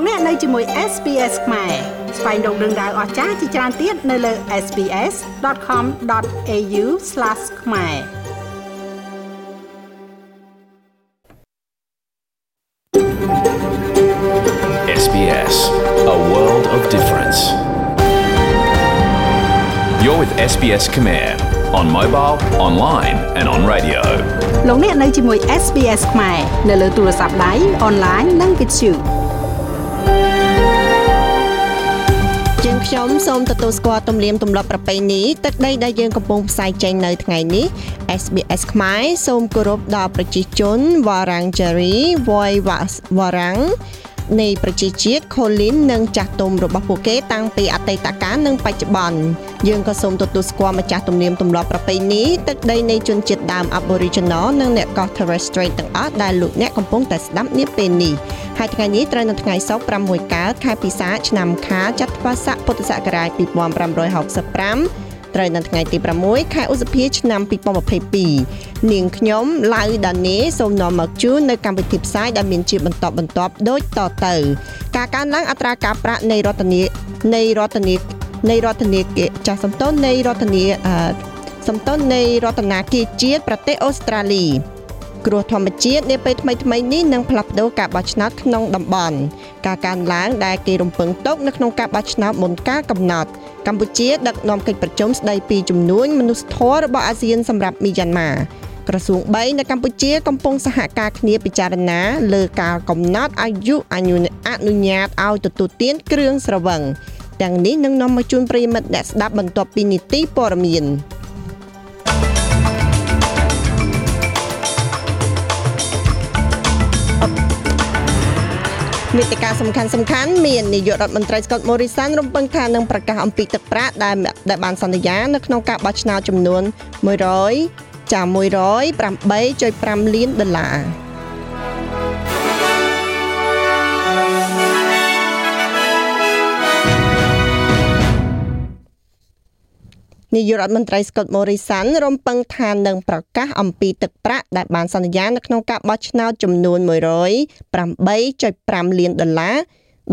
លោកអ្នកនៅជាមួយ SPS ខ្មែរស្វែងរកដឹងដៅអស្ចារ្យជាច្រើនទៀតនៅលើ SPS.com.au/ ខ្មែរ SBS, a world of difference. You're with SBS Khmer on mobile, online, and on radio. លោកអ្នកនៅជាមួយ SPS ខ្មែរនៅលើទូរស័ព្ទដៃអនឡាញនិងវិទ្យុ ខ្ញុំសូមទទួលស្គាល់ទំនៀមទម្លាប់ប្រពៃណីទឹកដីដែលយើងកំពុងផ្សាយចេញនៅថ្ងៃនេះ SBS ខ្មែរសូមគោរពដល់ប្រជាជនវ៉ារ៉ាំងជេរីវ៉យវ៉ារ៉ាំង នៃប្រជាជាតិខូលីននិងចាស់ទុំរបស់ពួកគេតាំងពីអតីតកាលនិងបច្ចុប្បន្នយើងក៏សូមទទួលស្គាល់ម្ចាស់ទំនៀមទម្លាប់ប្រពៃណីទឹកដីនៃជនជាតិដើម Aboriginal និងអ្នកកោះ Torres Strait ទាំងអស់ដែលលោកអ្នកកំពុងតែស្ដាប់នាពេលនេះហើយថ្ងៃនេះត្រូវនៅថ្ងៃសុក្រ6កើតខែពិសាឆ្នាំខាចត្វាស័កពុទ្ធសករាជ2565 ត្រូវនៅថ្ងៃទី6ខែឧសភាឆ្នាំ2022នាងខ្ញុំឡៅដានេសូមនាំមកជូននៅកម្មវិធីផ្សាយដែលមានជាបន្តបន្ទាប់ដូចតទៅការកើនឡើងអត្រាការប្រាក់នៃរដ្ឋនីនៃរដ្ឋនីនៃរដ្ឋនីចាស់សំតុននៃរដ្ឋនីសំតុននៃរដ្ឋាភិបាលជាតិប្រទេសអូស្ត្រាលី គ្រោះធម្មជាតិនាពេលថ្មីថ្មីនេះនឹងផ្លាស់ប្ដូរការបោះឆ្នោតក្នុងតំបន់ការកើនឡើងដែលគេរំពឹងទុកនៅក្នុងការបោះឆ្នោតមុនការកំណត់កម្ពុជាដឹកនាំកិច្ចប្រជុំស្ដីពីជំនួញមនុស្សធម៌របស់អាស៊ានសម្រាប់មីយ៉ាន់ម៉ាក្រសួង3នៅកម្ពុជាកំពុងសហការគ្នាពិចារណាលើការកំណត់អាយុអនុញ្ញាតឲ្យទទួលទានគ្រឿងស្រវឹងទាំងនេះនឹងនាំមកជូនប្រិយមិត្តអ្នកស្ដាប់បន្ទាប់ពីនីតិព័រមាន មេតិការសំខាន់សំខាន់មាននាយករដ្ឋមន្ត្រី Scott Morrison រំពឹងថានឹងប្រកាសអំពីទឹកប្រាក់ដែលដែលបានសន្យានៅក្នុងការបោះឆ្នោតចំនួន100ចា108.5លានដុល្លារ នាយករដ្ឋមន្ត្រី Scott Morrison រំពឹងថានឹងប្រកាសអំពីទឹកប្រាក់ដែលបានសន្យានៅក្នុងការបោះឆ្នោតចំនួន108.5លានដុល្លារ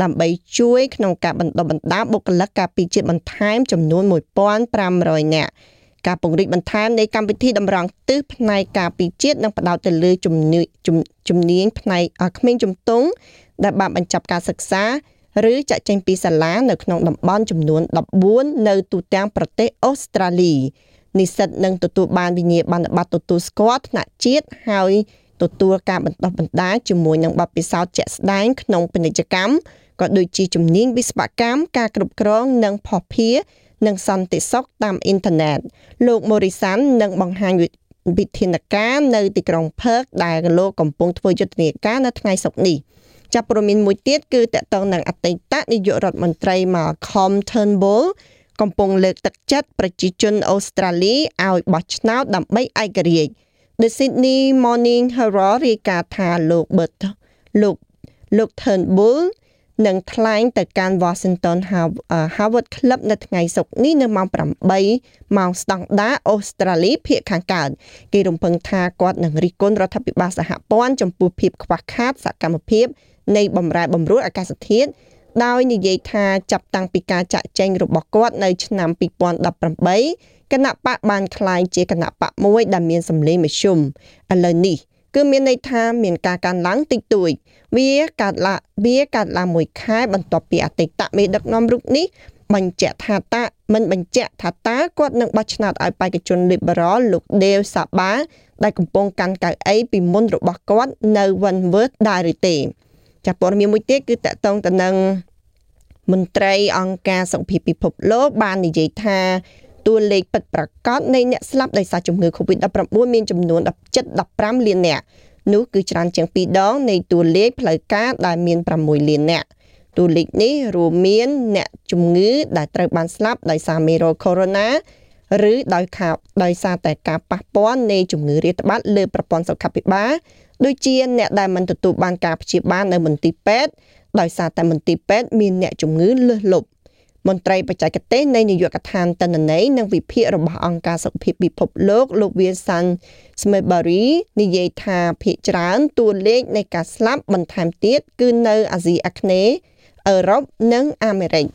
ដើម្បីជួយក្នុងការបណ្ដុះបណ្ដាលបុគ្គលិកការពារជាតិបន្ថែមចំនួន1500នាក់ការពង្រីកបន្ថែមនៃកម្មវិធីតម្រង់ទិសផ្នែកការពារជាតិនិងផ្ដោតទៅលើជំនាញជំនាញផ្នែកក្មេងជំទង់ដែលបានបញ្ចប់ការសិក្សា ឬចាក់ចេញពីសាលានៅក្នុងតំបន់ចំនួន14នៅទូទាំងប្រទេសអូស្ត្រាលីនិស្សិតនឹងទទួលបានវិញ្ញាបនបត្រទទួលស្គាល់ថ្នាក់ជាតិហើយទទួលការបណ្ដុះបណ្ដាលជាមួយនឹងបទពិសោធន៍ជាក់ស្ដែងក្នុងពាណិជ្ជកម្មក៏ដូចជាជំនាញវិស្វកម្មការគ្រប់គ្រងនិងភស្តុភារនិងសន្តិសុខតាមអ៊ីនធឺណិតលោក Morrison នឹងបង្ហាញវិធានការនៅទីក្រុង Perth ដែលលោកកំពុងធ្វើយុទ្ធនាការនៅថ្ងៃសុក្រនេះ។ ចាប់ព័ត៌មានមួយទៀតគឺតកតងនឹងអតីតនាយករដ្ឋមន្ត្រី Malcolm Turnbull កំពុងលើកទឹកចិត្តប្រជាជនអូស្ត្រាលីឲ្យបោះឆ្នោតដើម្បីឯករាជ្យ The Sydney Morning Herald រាយការណ៍ថាលោក Bert លោកលោក Turnbull នឹងថ្លែងទៅកាន់ Washington Harvard Club នៅថ្ងៃសុក្រនេះនៅម៉ោង8ម៉ោងស្តង់ដាអូស្ត្រាលីភាគខាងកើតគេរំពឹងថាគាត់នឹងរិះគន់រដ្ឋាភិបាលសហព័ន្ធចំពោះភាពខ្វះខាតសកម្មភាព នៃបំរែបំរួលអាកាសធាតុដោយនិយាយថាចាប់តាំងពីការចាក់ចែងរបស់គាត់នៅឆ្នាំ2018គណៈបកបានคล้ายជាគណៈបកមួយដែលមានសម្លេងមធ្យមឥឡូវនេះគឺមានន័យថាមានការកើនឡើងតិចតួចវាកើតឡើងវាកើតឡើងមួយខែបន្ទាប់ពីអតីតមេដឹកនាំរូបនេះបញ្ជាក់ថាតាមិនបញ្ជាក់ថាតើគាត់នឹងបោះឆ្នោតឲ្យបេក្ខជន Liberal លោក Dale Saba ដែលកំពុងកាន់កៅអីពីមុនរបស់គាត់នៅ Wanworth ដែរឬទេ ចាព័ត៌មានមួយទៀតគឺតកតងទៅនឹងមន្ត្រីអង្គការសុខភាពពិភពលោកបាននិយាយថាតួលេខពិតប្រាកដនៃអ្នកស្លាប់ដោយសារជំងឺ Covid-19 មានចំនួន17-15លាននាក់នោះគឺច្រើនជាង2ដងនៃតួលេខផ្លូវការដែលមាន6លាននាក់តួលេខនេះរួមមានអ្នកជំងឺដែលត្រូវបានស្លាប់ដោយសារមេរោគ Corona ឬដោយខាដោយសារតែការប៉ះពាល់នៃជំងឺរាតត្បាតលើប្រព័ន្ធសុខាភិបាល ដូចជាអ្នកដែលមិនទទួលបានការព្យាបាលនៅមន្ទីរពេទ្យដោយសារតែមន្ទីរពេទ្យមានអ្នកជំងឺលើសលប់មន្ត្រីបច្ចេកទេសនៃនាយកដ្ឋានតនន័យនិងវិភាគរបស់អង្គការសុខភាពពិភពលោកលោក Wilson Smithbury និយាយថាភាគច្រើនតួលេខនៃការស្លាប់បន្ថែមទៀតគឺនៅអាស៊ីអាគ្នេយ៍អឺរ៉ុបនិងអាមេរិក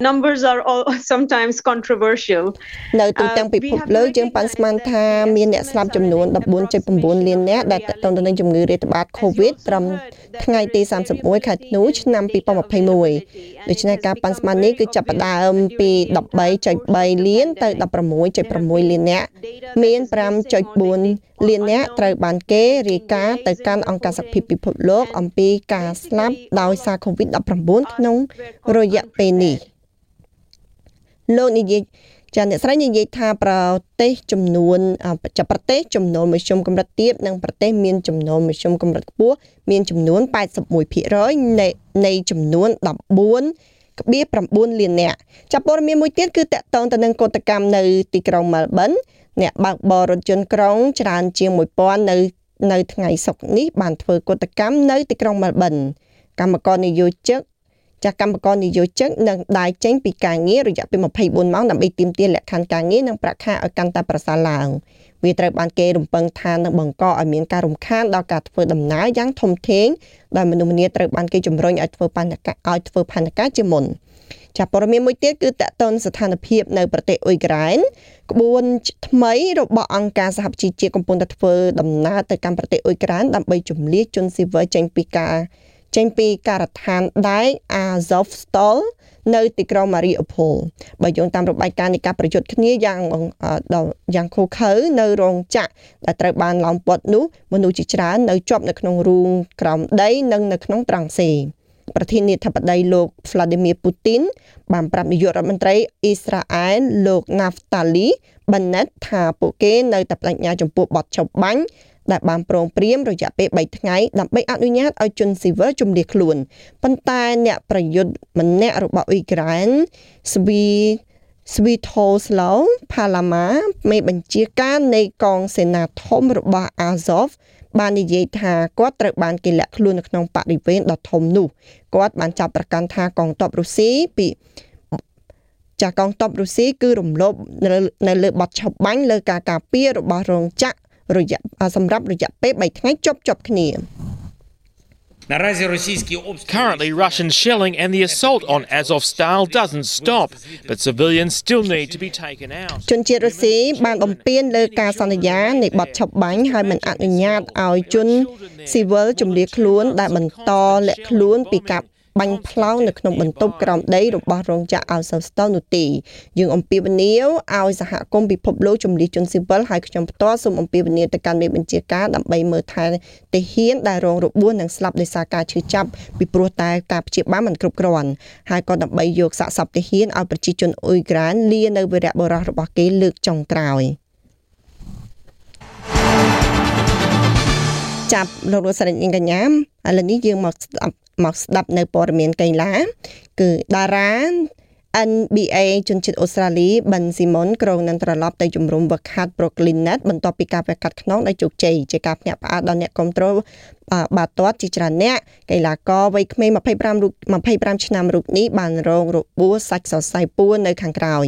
numbers are all sometimes controversial នៅទូទាំងពិភពលោកយើងប៉ាន់ស្មានថាមានអ្នកស្លាប់ចំនួន14.9លាននាក់ដែលតទៅនឹងជំងឺរាតត្បាត COVID ត្រឹមថ្ងៃទី31ខែធ្នូឆ្នាំ2021ដូច្នេះការប៉ាន់ស្មាននេះគឺចាប់ផ្ដើមពី13.3លានទៅ16.6លាននាក់មាន5.4លាននាក់ត្រូវបានគេរាយការណ៍ទៅកាន់អង្គការសុខភាពពិភពលោកអំពីការស្លាប់ដោយសារ COVID-19 ក្នុងរយៈពេលនេះ លោកនិយាយចាអ្នកស្រីនិយាយថាប្រទេសចំនួនចាប្រទេសចំនួនមធ្យមកម្រិតទាបនិងប្រទេសមានចំនួនមធ្យមកម្រិតខ្ពស់មានចំនួន81%នៃនៃចំនួន14ក្បៀ9លាននាក់ចាប់ព័ត៌មានមួយទៀតគឺតកតងទៅនឹងកតកម្មនៅទីក្រុងមែលប៊នអ្នកបើកបររថយន្តក្រុងច្រើនជាង1000នៅនៅថ្ងៃសុក្រនេះបានធ្វើកតកម្មនៅទីក្រុងមែលប៊នកម្មករនយោជក ចាស់កម្មករនិយោជិកនឹងដើរចេញពីការងាររយៈពេល24ម៉ោងដើម្បីទាមទារលក្ខខណ្ឌការងារនិងប្រាក់ខែឲ្យកាន់តែប្រសើរឡើងវាត្រូវបានគេរំពឹងថានឹងបង្កឲ្យមានការរំខានដល់ការធ្វើដំណើរយ៉ាងធំធេងដោយមនុស្សម្នាត្រូវបានគេជំរុញឲ្យធ្វើបញ្ហាឲ្យធ្វើផនការជាមុនចាព័ត៌មានមួយទៀតគឺតកតនស្ថានភាពនៅប្រទេសអ៊ុយក្រែនក្បួនថ្មីរបស់អង្គការសហប្រជាជាតិកំពុងតែធ្វើដំណើរទៅកាន់ប្រទេសអ៊ុយក្រែនដើម្បីជំនះជនស៊ីវិលចេញពីការ ចេញពីការដ្ឋានដែក Azovstal នៅទីក្រុង Mariupol បើយោងតាមរបាយការណ៍នៃការប្រយុទ្ធគ្នាយ៉ាងយ៉ាងខូខើនៅរោងចក្រដែលត្រូវបានឡោមព័ទ្ធនោះមនុស្សជាច្រើននៅជាប់នៅក្នុងរូងក្រោមដីនិងនៅក្នុងត្រង់សេប្រធានាធិបតីលោក Vladimir Putin បានប្រាប់នាយករដ្ឋមន្ត្រីអ៊ីស្រាអែលលោក Naftali Bennett ថាពួកគេនៅតែបដិញ្ញាចំពោះបទចុះបាញ់ ដែលបានប្រងព្រាមរយៈពេល3ថ្ងៃដើម្បីអនុញ្ញាតឲ្យជនស៊ីវិលជំនះខ្លួនប៉ុន្តែអ្នកប្រយុទ្ធម្នាក់របស់អ៊ុយក្រែនស្វីស្វីថូស្ឡូផាឡាម៉ាមេបញ្ជាការនៃកងសេនាធំរបស់ Azov បាននិយាយថាគាត់ត្រូវបានគេលាក់ខ្លួននៅក្នុងបរិវេណដ៏ធំនោះគាត់បានចាប់ប្រកាន់ថាកងទ័ពរុស្ស៊ីពីចាកងទ័ពរុស្ស៊ីគឺរំលោភនៅលើបទឆបាញ់លើការការពាររបស់រោងចក្រ រយៈសម្រាប់រយៈពេល3ថ្ងៃជប់ជប់គ្នា Currently, Russian shelling and the assault on Azovstal doesn't stop, but civilians still need to be taken out. ជនជាតិរុស្ស៊ីបានបំពេញលើការសន្យានៃបទឆប់បាញ់ហើយមិនអនុញ្ញាតឲ្យជនស៊ីវិលជំនះខ្លួនដែលបន្តលាក់ខ្លួនពីការ បាញ់ផ្លោងនៅក្នុងបន្ទប់ក្រោមដីរបស់រោងចក្រអោសស្តលនោះទេយើងអំពាវនាវឲ្យសហគមន៍ពិភពលោកជំនះជនស៊ីវិលហើយខ្ញុំផ្ទាល់សូមអំពាវនាវទៅកាន់មេបញ្ជាការដើម្បីមើលថែទាហានដែលរងរបួសនិងស្លាប់ដោយសារការឈឺចាប់ពីព្រោះតែការព្យាបាលមិនគ្រប់គ្រាន់ហើយក៏ដើម្បីយកសាកសពទាហានឲ្យប្រជាជនអ៊ុយក្រែនលានៅវីរៈបុរសរបស់គេលើកចុងក្រោយ ចាប់លោកលោកស្រីកញ្ញាឥឡូវនេះយើងមកស្ដាប់មកស្ដាប់នៅព័ត៌មានកីឡាគឺតារា NBA ជនជាតិអូស្ត្រាលីប៊ិនស៊ីមុនក្រុងនឹងត្រឡប់ទៅជំរុំវឹកហាត់ Brooklyn Nets បន្ទាប់ពីការប្រកាសខ្នងដោយជោគជ័យជាការភ្ញាក់ផ្អើលដល់អ្នកគ្រប់គ្រងបាល់ទាត់ជាច្រើនអ្នកកីឡាករវ័យក្មេង25រូប25ឆ្នាំរូបនេះបានរងរបួសសាច់សរសៃពួរនៅខាងក្រោយ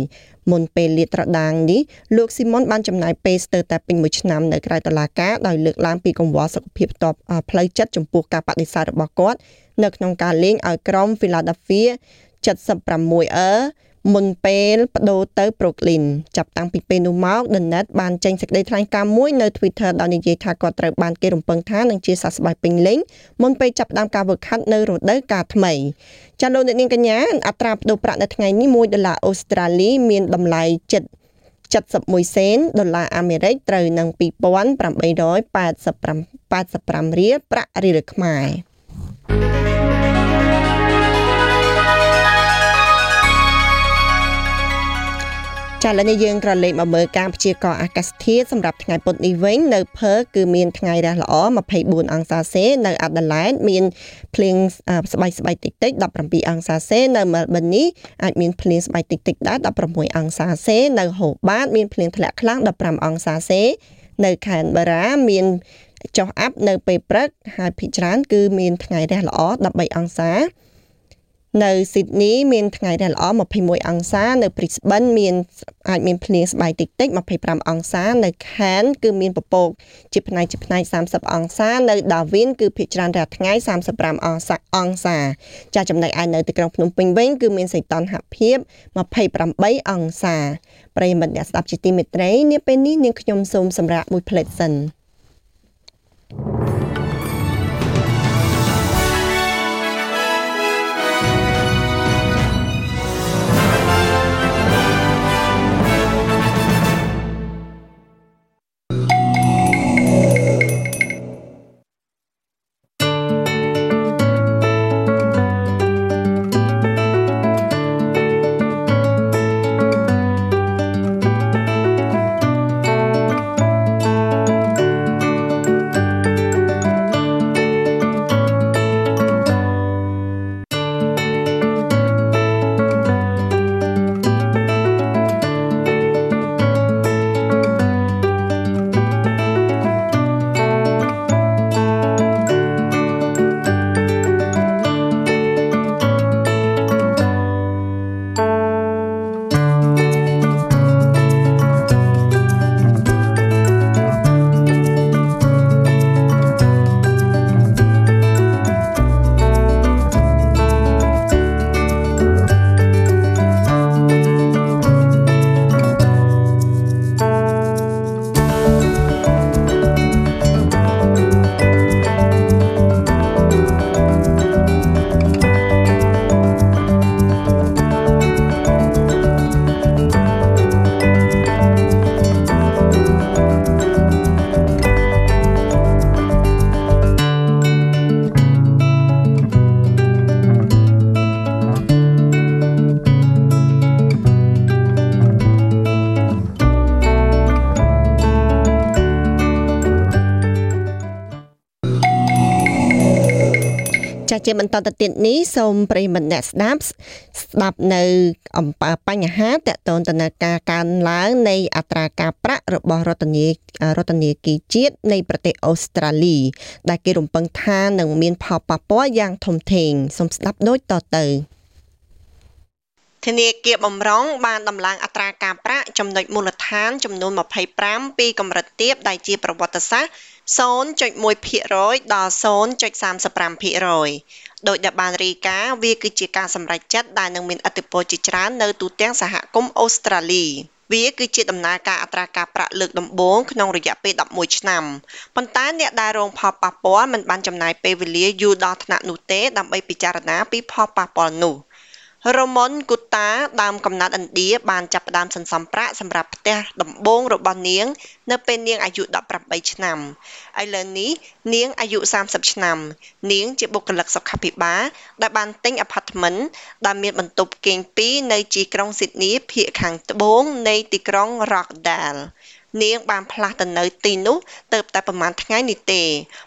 មុនពេលលាតត្រដាងនេះលោកស៊ីមុនបានចំណាយពេលស្ទើរតែពេញមួយឆ្នាំនៅក្រៅតុលាការដោយលើកឡើងពីកង្វល់សុខភាពផ្ទាល់ផ្លូវចិត្តចំពោះការបដិសេធរបស់គាត់នៅក្នុងការលេងឲ្យក្រុម Philadelphia 76អឺមុនពេលបដូរទៅ Brooklyn ចាប់តាំងពីពេលនោះមក The Net បានចេញសេចក្តីថ្លែងការណ៍មួយនៅ Twitter ដោយនិយាយថាគាត់ត្រូវបានគេរំពឹងថានឹងជាសះស្បើយពេញលេញមុនពេលចាប់ផ្ដើមការវឹកហាត់នៅរដូវកាលថ្មីចាលោកអ្នកនាងកញ្ញាអត្រាប្តូរប្រាក់នៅថ្ងៃនេះ1ដុល្លារអូស្ត្រាលីមានតម្លៃចិត្ត71សេនដុល្លារអាមេរិកត្រូវនឹង2885 85រៀលប្រាក់រៀលខ្មែរ ចាឥឡូវនេះយើងក្រឡេកមកមើលការព្យាករណ៍អាកាសធាតុសម្រាប់ថ្ងៃពុធនេះវិញនៅផឺគឺមានថ្ងៃរះល្អ24អង្សាសេនៅអាដាលេដមានភ្លៀងស្បៃស្បៃតិចតិច17អង្សាសេនៅមែលប៊ននេះអាចមានភ្លៀងស្បៃតិចតិចដែរ16អង្សាសេនៅហូបាតមានភ្លៀងធ្លាក់ខ្លាំង15អង្សាសេនៅខេត្តបារ៉ាមានចុះអាប់នៅពេលព្រឹកហើយភាគច្រើនគឺមានថ្ងៃរះល្អ13អង្សា នៅស៊ីដនីមានថ្ងៃដែលល្អ21អង្សា នៅ Brisbane មានអាចមានភ្លៀងស្បែកតិចតិច25អង្សា នៅ Cairns គឺមានពពកជាផ្នែកជាផ្នែក30អង្សានៅ Darwin គឺភាគច្រើនរាល់ថ្ងៃ35អង្សាអង្សាចាចំណែកឯនៅទីក្រុងភ្នំពេញវិញគឺមានសីតុណ្ហភាព28អង្សាប្រិយមិត្តអ្នកស្ដាប់ជាទីមេត្រីនាពេលនេះនាងខ្ញុំសូមសម្រាប់មួយផ្លេតសិន thank you ជាបន្តទៅទៀតនេះសូមប្រិយមិត្តអ្នកស្ដាប់ស្ដាប់នៅអំពើបញ្ហាតកតនតនការកើនឡើងនៃអត្រាការប្រាក់របស់រដ្ឋាភិបាលរដ្ឋាភិបាលជាតិនៃប្រទេសអូស្ត្រាលី ដែលគេរំពឹងថានឹងមានផលប៉ះពាល់យ៉ាងធំធេងសូមស្ដាប់ដូចតទៅធនាគារបំរុងបានដំឡើងអត្រាការប្រាក់ចំណុចមូលដ្ឋានចំនួន25ពីកម្រិតទាបដែលជាប្រវត្តិសាស្ត្រ 0.1%ដល់ 0.35%ដោយដែលបានរាយការណ៍វាគឺជាការសម្រេចចិត្តដែលនឹងមានឥទ្ធិពលជាច្រើននៅទូទាំងសហគមន៍អូស្ត្រាលីវាគឺជាដំណើរការអត្រាការប្រាក់លើកដំបូងក្នុងរយៈពេល11ឆ្នាំប៉ុន្តែអ្នកដែលរងផលប៉ះពាល់មិនបានចំណាយពេលវេលាយូរដល់ថ្នាក់នោះទេដើម្បីពិចារណាពីផលប៉ះពាល់នោះ។ រ៉ូមុនគូតា ដើមកំណើតឥណ្ឌាបានចាប់ផ្ដើមសន្សំប្រាក់សម្រាប់ផ្ទះដំបូងរបស់នាង នៅពេលនាងអាយុ18ឆ្នាំឥឡូវនេះនាងអាយុ30ឆ្នាំ នាងជាបុគ្គលិកសុខាភិបាលដែលបានទិញអាផាតមិនដែលមានបន្ទប់គេងពីរនៅទីក្រុងស៊ីដនីភាគខាងត្បូងនៃទីក្រុង Rockdale នាងបានផ្លាស់ទៅនៅទីនោះទៅតែប្រហែលថ្ងៃនេះទេ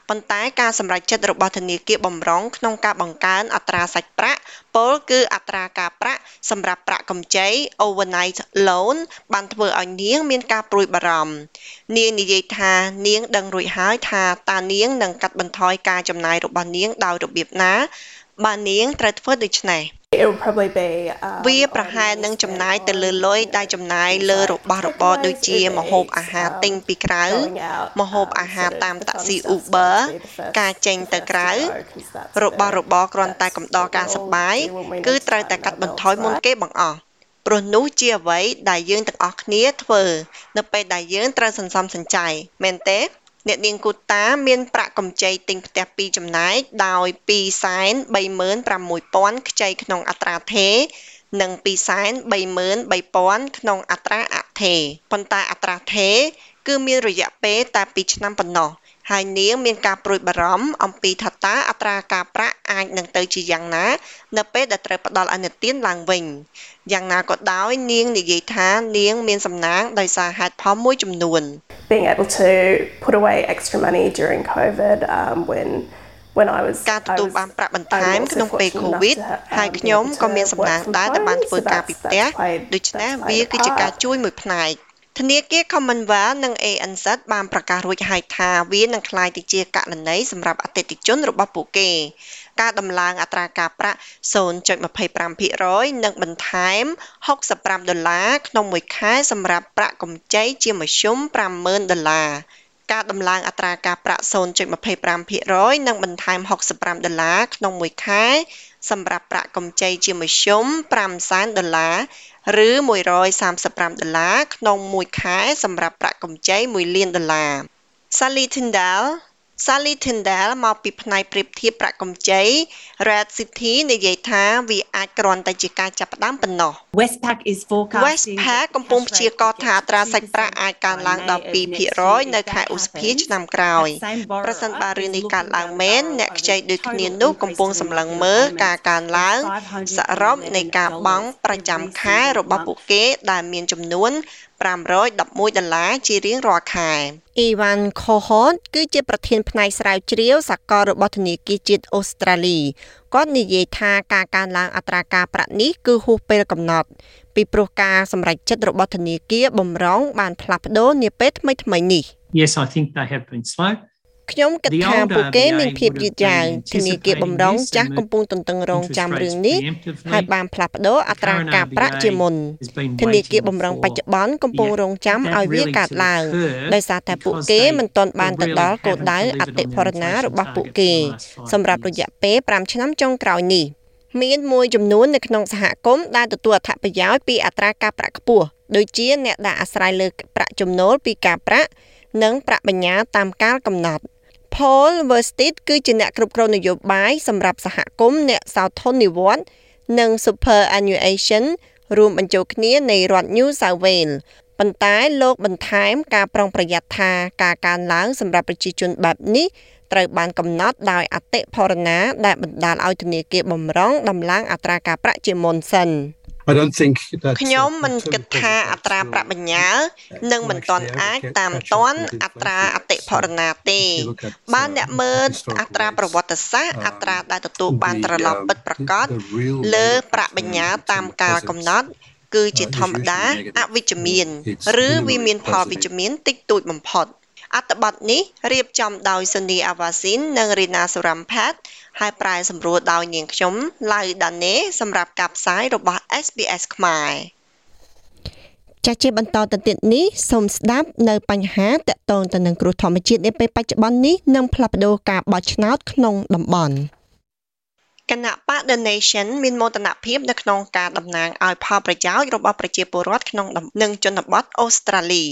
ប៉ុន្តែការសម្រេចចិត្តរបស់ធនាគារបម្រុងក្នុងការបង្កើនអត្រាសាច់ប្រាក់ពលគឺអត្រាការប្រាក់សម្រាប់ប្រាក់កម្ចី overnight loan បានធ្វើឲ្យនាងមានការព្រួយបារម្ភនាងនិយាយថានាងដឹងរួចហើយថាតើនាងនឹងកាត់បន្ថយការចំណាយរបស់នាងដោយរបៀបណាបើនាងត្រូវធ្វើដូច្នេះ it will probably be វាប្រហែលនឹងចំណាយទៅលើលុយដែលចំណាយលើរបស់របរដូចជាម្ហូបអាហារទិញពីក្រៅម្ហូបអាហារតាមតាក់ស៊ី Uber ការចេញទៅក្រៅរបស់របរគ្រាន់តែកំដរការសប្បាយគឺត្រូវតែកាត់បន្ថយមុនគេបង្អស់ព្រោះនោះជាអ្វីដែលយើងទាំងអស់គ្នាធ្វើ នៅពេលដែលយើងត្រូវសន្សំសំចៃមែនទេ អ្នកនាងគូតាមានប្រាក់កម្ចីទិញផ្ទះពីរចំណែកដោយ236,000ខ្ចីក្នុងអត្រាថេរនិង233,000ក្នុងអត្រាអថេរប៉ុន្តែអត្រាថេរគឺមានរយៈពេលតែ2ឆ្នាំប៉ុណ្ណោះ ហើយនាងមានការព្រួយបារម្ភអំពីថាតើអត្រាការប្រាក់អាចនឹងទៅជាយ៉ាងណា នៅពេលដែលត្រូវផ្ដល់អនុទានឡើងវិញយ៉ាងណាក៏ដោយ នាងនិយាយថានាងមានសំណាងដោយសារហេតុផលមួយចំនួន being able to put away extra money during covid um when when I was ការទទួលបានប្រាក់បន្ថែមក្នុងពេល COVID ហើយខ្ញុំក៏មានសំណាងដែរដែលបានធ្វើការពីផ្ទះដូច្នេះវាគឺជាការជួយមួយផ្នែក ធនាគារ Commonwealth និង ANZ បានប្រកាសរួចហើយថាវានឹងក្លាយទៅជាករណីសម្រាប់អតិថិជនរបស់ពួកគេ ការដំឡើងអត្រាការប្រាក់0.25%និងបន្ថែម65ដុល្លារក្នុងមួយខែសម្រាប់ប្រាក់កម្ចីជាមធ្យម50,000ដុល្លារការដំឡើងអត្រាការប្រាក់0.25%និងបន្ថែម65ដុល្លារក្នុងមួយខែសម្រាប់ប្រាក់កម្ចីជាមធ្យម5សែនដុល្លារ ឬ 135 ដុល្លារក្នុងមួយខែសម្រាប់ប្រាក់កម្ចី 1 លានដុល្លារ Sally Tyndall Sally Tyndall មកពីផ្នែកប្រៀបធៀបប្រាក់កម្ចី Red City និយាយថាវាអាចគ្រាន់តែជាការចាប់ផ្ដើមប៉ុណ្ណោះ Westpac is forecasting Westpac កំពុងព្យាករណ៍ថាអត្រាសាច់ប្រាក់អាចកើនឡើងដល់2%នៅខែឧសភាឆ្នាំក្រោយប្រសិនបើរឿងនេះកើតឡើងមែនអ្នកខ្ចីដូចគ្នានោះកំពុងសម្លឹងមើលការកើនឡើងសរុបនៃការបង់ប្រចាំខែរបស់ពួកគេដែលមានចំនួន511ដុល្លារជារៀងរាល់ខែអ៊ីវ៉ាន់ខូហតគឺជាប្រធានផ្នែកស្រាវជ្រាវសាកលរបស់ធនាគារជាតិអូស្ត្រាលីគាត់និយាយថាការកើនឡើងអត្រាការប្រាក់នេះគឺហួសពេលកំណត់ ពីព្រោះការសម្រេចចិត្តរបស់ធនាគារបំរុងបានផ្លាស់ប្ដូរនាពេលថ្មីៗនេះ Yes, I think they have been slow. ខ្ញុំគិតថាពួកគេមានភាពយឺតយ៉ាវធនាគារបំរុងចាស់កំពុងទន្ទឹងរង់ចាំរឿងនេះហើយបានផ្លាស់ប្ដូរអត្រាការប្រាក់ជាមុនធនាគារបំរុងបច្ចុប្បន្នកំពុងរង់ចាំឲ្យវាកើតឡើងដោយសារតែពួកគេមិនទាន់បានទៅដល់គោលដៅអតិផរណារបស់ពួកគេ សម្រាប់រយៈពេល5ឆ្នាំចុងក្រោយនេះមានមួយចំនួននៅក្នុងសហគមន៍ដែលទទួលអត្ថប្រយោជន៍ពីអត្រាការប្រាក់ខ្ពស់ដូចជាអ្នកដែលអាស្រ័យលើប្រាក់ចំណូលពីការប្រាក់និងប្រាក់បញ្ញើតាមកាលកំណត់ Paul Versted គឺជាអ្នកគ្រប់គ្រងនយោបាយសម្រាប់សហគមន៍អ្នកសោធននិវត្តន៍និង Superannuation រួមបញ្ចូលគ្នានៃរដ្ឋ New South Wales ប៉ុន្តែលោកបន្ថែមការប្រុងប្រយ័ត្នថាការកើនឡើងសម្រាប់ប្រជាជនបែបនេះត្រូវបានកំណត់ដោយអតិផរណាដែលបណ្ដាលឲ្យធនាគារបម្រុងដំឡើងអត្រាការប្រាក់ជាមុនសិន។ I don't think that ខ្ញុំមិនគិតថាអត្រាប្រាក់បញ្ញើនឹងមិនទាន់អាចតាមទាន់អត្រាអតិផរណាទេបើអ្នកមើលអត្រាប្រវត្តិសាស្ត្រអត្រាដែលទទួលបានត្រឡប់ពិតប្រាកដលើប្រាក់បញ្ញើតាមកាលកំណត់គឺជាធម្មតាអវិជ្ជមាន ឬវាមានផលវិជ្ជមានតិចតួចបំផុត អត្ថបទនេះរៀបចំដោយសូនីអាវ៉ាស៊ីននិងរីណាសូរ៉ាំផាតហើយប្រែសម្រួលដោយនាងខ្ញុំឡៅដាណេសម្រាប់ការផ្សាយរបស់ SBS ខ្មែរចាស់ជាបន្តទៅទៀតនេះសូមស្ដាប់នៅបញ្ហាតកតងទៅនឹងគ្រោះធម្មជាតិនាពេលបច្ចុប្បន្ននេះនិងផ្លាស់ប្ដូរការបោះឆ្នោតក្នុងតំបន់ គណៈបក The Nation មានមោទនភាពនៅក្នុងការតំណាងឲ្យផលប្រយោជន៍របស់ប្រជាពលរដ្ឋក្នុងនិងជនបទអូស្ត្រាលី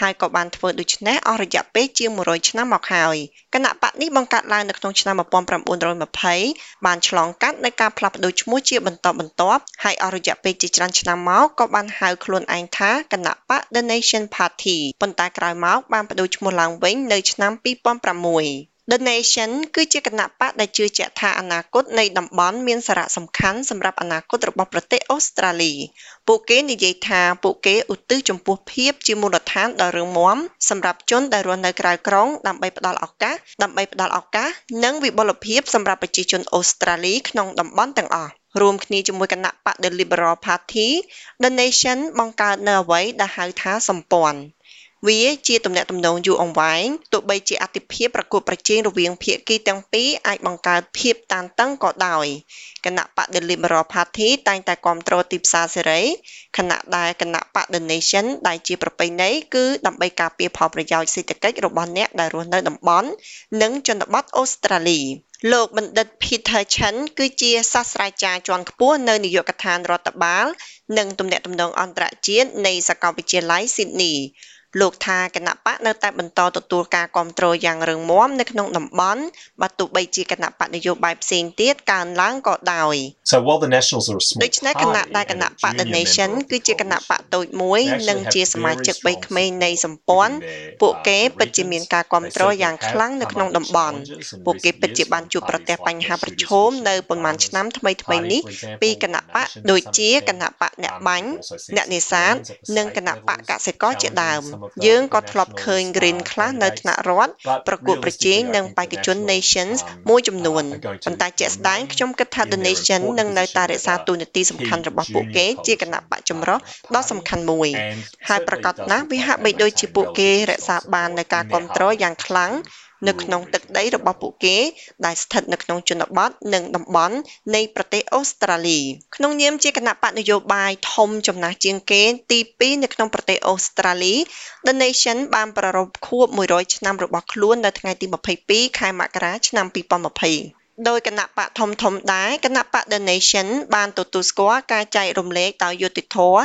ហើយក៏បានធ្វើដូច្នេះអស់រយៈពេលជាង100ឆ្នាំមកហើយគណៈបកនេះបង្កើតឡើងនៅក្នុងឆ្នាំ1920បានឆ្លងកាត់នៅការផ្លាស់ប្ដូរឈ្មោះជាបន្តបន្ទាប់ហើយអស់រយៈពេលជាច្រើនឆ្នាំមកក៏បានហៅខ្លួនឯងថាគណៈបក The Nation Party ប៉ុន្តែក្រោយមកបានបដូរឈ្មោះឡើងវិញនៅឆ្នាំ2006 The Nation គឺជាគណៈបកដែលជឿជាក់ថាអនាគតនៃតំបន់មានសារៈសំខាន់សម្រាប់អនាគតរបស់ប្រទេសអូស្ត្រាលី ពួកគេនិយាយថាពួកគេឧទ្ទិសចំពោះភាពជាមូលដ្ឋានដ៏រឹងមាំសម្រាប់ជនដែលរស់នៅក្រៅក្រុងដើម្បីផ្ដល់ឱកាសដើម្បីផ្ដល់ឱកាសនិងវិបុលភាពសម្រាប់ប្រជាជនអូស្ត្រាលីក្នុងតំបន់ទាំងអស់រួមគ្នាជាមួយគណៈបក The Liberal Party The Nation បង្កើតនៅអ្វីដែលហៅថាសម្ព័ន្ធ វាជាទំនាក់ទំនងយូរអង្វែងទោះបីជាអតិភិបប្រកួតប្រជែងរវាងភាគីទាំងពីរអាចបង្កើតភាពតានតឹងក៏ដោយគណៈបក The Liberal Party តែងតែគ្រប់គ្រងទីផ្សារសេរីខណៈដែលគណៈបក The Nation ដែលជាប្រពៃណីគឺដើម្បីការពារផលប្រយោជន៍សេដ្ឋកិច្ចរបស់អ្នកដែលរស់នៅតំបន់និងជនបទអូស្ត្រាលីលោកបណ្ឌិត Peter Chen គឺជាសាស្ត្រាចារ្យជាន់ខ្ពស់នៅនាយកដ្ឋានរដ្ឋបាល និងទំនាក់ទំនងអន្តរជាតិនៃសាកលវិទ្យាល័យ Sydney លោកថាគណៈបកនៅតែបន្តទទួលការគ្រប់គ្រងយ៉ាងរឹងមាំនៅក្នុងតំបន់បើទោះបីជាគណៈបកនយោបាយផ្សេងទៀតកើនឡើងក៏ដោយ So while the Nationals are a small ដូច្នេះគណៈដែលគណៈបក The Nation គឺជាគណៈបកតូចមួយនិងជាសមាជិកបីក្មេងនៃសម្ព័ន្ធពួកគេពិតជាមានការគ្រប់គ្រងយ៉ាងខ្លាំងនៅក្នុងតំបន់ពួកគេពិតជាបានជួបប្រទះបញ្ហាប្រឈមនៅប៉ុន្មានឆ្នាំថ្មីៗនេះពីគណៈបកដូចជាគណៈបកអ្នកបាញ់អ្នកនេសាទនិងគណៈបកកសិករជាដើមយើងក៏ធ្លាប់ឃើញ Green ខ្លះនៅថ្នាក់រដ្ឋប្រកួតប្រជែងនឹងបេក្ខជន Nations មួយចំនួនប៉ុន្តែជាក់ស្ដែងខ្ញុំគិតថា The Nation នឹងនៅតែរក្សាតួនាទីសំខាន់របស់ពួកគេជាគណៈបកចម្រុះដ៏សំខាន់មួយហើយប្រកាសណាស់វាហាក់បីដូចជាពួកគេរក្សាបាននូវការគ្រប់គ្រងយ៉ាងខ្លាំង នៅក្នុងទឹកដីរបស់ពួកគេ ដែលស្ថិតនៅក្នុងជនបទនិងតំបន់នៃប្រទេសអូស្ត្រាលីក្នុងនាមជាគណៈបកនយោបាយធំចំណាស់ជាងគេទី2នៅក្នុងប្រទេសអូស្ត្រាលី The Nation បានប្រារព្ធខួប100ឆ្នាំរបស់ខ្លួននៅថ្ងៃទី22ខែមករាឆ្នាំ2020ដោយគណៈបកធំធំដែរគណៈបក The Nation បានទទួលស្គាល់ការចែករំលែកដោយយុត្តិធម៌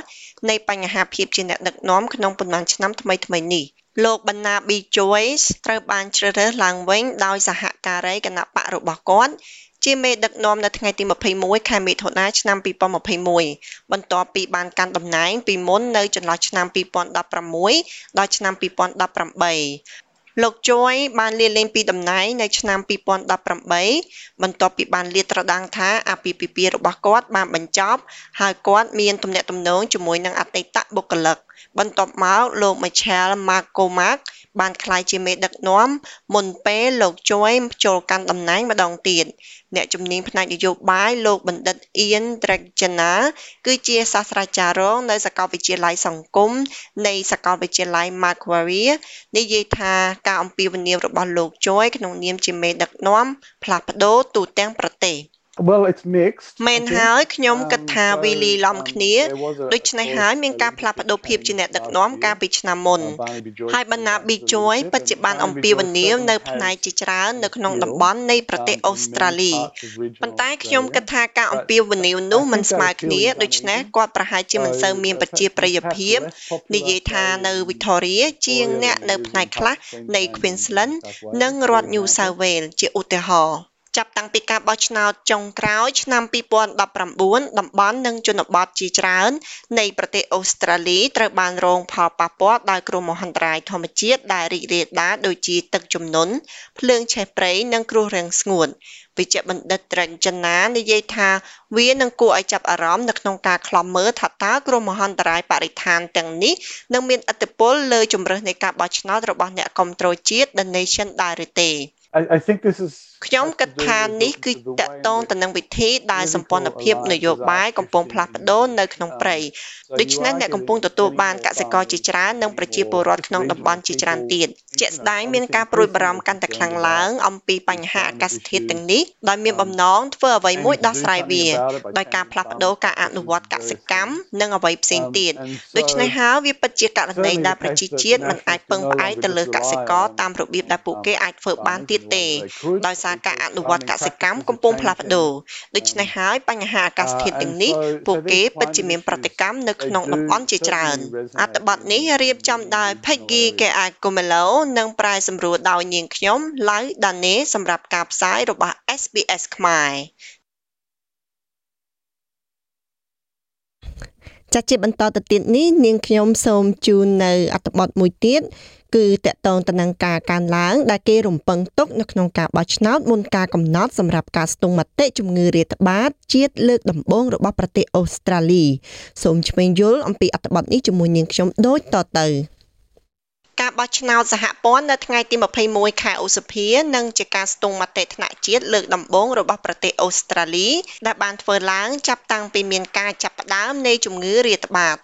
នៃបញ្ហាភាពជាអ្នកដឹកនាំក្នុងប៉ុន្មានឆ្នាំថ្មីៗនេះ លោក បណ្ណា B Joyce ត្រូវបានជ្រើសរើសឡើងវិញដោយសហការីគណៈបករបស់គាត់ជាមេដឹកនាំនៅថ្ងៃទី21ខែមិថុនាឆ្នាំ2021បន្ទាប់ពីបានកាន់តំណែងពីមុននៅចន្លោះឆ្នាំ2016ដល់ឆ្នាំ2018លោក Joy បានលាលែងពីតំណែងនៅឆ្នាំ2018បន្ទាប់ពីបានលាតត្រដាងថាអាពាហ៍ពិពាហ៍របស់គាត់បានបញ្ចប់ហើយគាត់មានទំនាក់ទំនងជាមួយនឹងអតីតបុគ្គលិក បន្ទាប់មកលោក Michael McCormack បានក្លាយជាមេដឹកនាំមុនពេលលោកជួយចូលកាន់តំណែងម្ដងទៀតអ្នកជំនាញផ្នែកនយោបាយលោកបណ្ឌិត Ian Dragana គឺជាសាស្ត្រាចារ្យរងនៅសាកលវិទ្យាល័យសង្គមនៃសាកលវិទ្យាល័យ Macquarie និយាយថាការអំពាវនាវរបស់លោកជួយក្នុងនាមជាមេដឹកនាំផ្លាស់ប្ដូរទូទាំងប្រទេស។ Well it's mixed មែនហើយខ្ញុំគិតថាវាលីឡំគ្នាដូច្នេះហើយមានការផ្លាស់ប្ដូរភាពជាអ្នកដឹកនាំកាលពីឆ្នាំមុនហើយបណ្ណាប៊ីជួយពិតជាបានអំពាវនាវនៅផ្នែកជាច្រើននៅក្នុងតំបន់នៃប្រទេសអូស្ត្រាលីប៉ុន្តែខ្ញុំគិតថាការអំពាវនាវនោះមិនស្មើគ្នាដូច្នេះគាត់ប្រហែលជាមិនសូវមានប្រជាប្រិយភាពនិយាយថានៅ Victoria ជាងអ្នកនៅផ្នែកខ្លះនៃ Queensland និងរដ្ឋ New South Wales ជាឧទាហរណ៍ ចាប់តាំងពីការបោះឆ្នោតចុងក្រោយឆ្នាំ2019តំបន់និងជនបទជាច្រើន នៃប្រទេសអូស្ត្រាលីត្រូវបានរងផលប៉ះពាល់ដោយគ្រោះមហន្តរាយធម្មជាតិដែលរីករាលដាលដូចជាទឹកជំនន់ភ្លើងឆេះព្រៃនិងគ្រោះរាំងស្ងួតវិជ្ជបណ្ឌិតត្រេចចិណានិយាយថាវានឹងគួរឲ្យចាប់អារម្មណ៍នៅក្នុងការខ្លំមើលថាតើគ្រោះមហន្តរាយបរិស្ថានទាំងនេះនឹងមានឥទ្ធិពលលើជំរើសនៃការបោះឆ្នោតរបស់អ្នកគ្រប់គ្រងជាតិ The Nation ដែរឬទេ I, I think this is ខ្ញុំគិតថានេះគឺតកតងទៅនឹងវិធីដែលសម្ព័ន្ធភាពនយោបាយកំពុងផ្លាស់ប្ដូរនៅក្នុងព្រៃដូច្នេះអ្នកកំពុងទទួលបានកសិករជាច្រើននិងប្រជាពលរដ្ឋក្នុងតំបន់ជាច្រើនទៀតជាក់ស្ដែងមានការព្រួយបារម្ភកាន់តែខ្លាំងឡើងអំពីបញ្ហាអាកាសធាតុទាំងនេះដោយមានបំណងធ្វើអ្វីមួយដោះស្រាយវាដោយការផ្លាស់ប្ដូរការអនុវត្តកសិកម្មនិងអ្វីផ្សេងទៀតដូច្នេះហើយវាពិតជាករណីដែលប្រជាជាតិមិនអាចពឹងផ្អែកទៅលើកសិករតាមរបៀបដែលពួកគេអាចធ្វើបានទៀតទេដោយសារការអនុវត្តកសិកម្មកំពុងផ្លាស់ប្ដូរដូច្នេះហើយបញ្ហាអាកាសធាតុទាំងនេះពួកគេពិតជាមានប្រតិកម្មនៅក្នុងតំបន់ជាច្រើនអត្ថបទនេះរៀបចំដោយ Peggy Keakomelo និងប្រែសម្រួលដោយនាងខ្ញុំឡៅដាណេសម្រាប់ការផ្សាយរបស់ SBS ខ្មែរចាជាបន្តទៅទៀតនេះនាងខ្ញុំសូមជូននៅអត្ថបទមួយទៀត គឺតកតងទៅនឹងការកើនឡើងដែលគេរំពឹងទុកនៅក្នុងការបោះឆ្នោតមុនការកំណត់សម្រាប់ការស្ទង់មតិជំងឺរាតត្បាតជាតិលើកដំបូងរបស់ប្រទេសអូស្ត្រាលីសូមឆ្វេងយល់អំពីអត្ថបទនេះជាមួយនាងខ្ញុំដូចតទៅការបោះឆ្នោតសហព័ន្ធនៅថ្ងៃទី21ខែឧសភានឹងជាការស្ទង់មតិថ្នាក់ជាតិលើកដំបូងរបស់ប្រទេសអូស្ត្រាលីដែលបានធ្វើឡើងចាប់តាំងពីមានការចាប់ផ្ដើមនៃជំងឺរាតត្បាត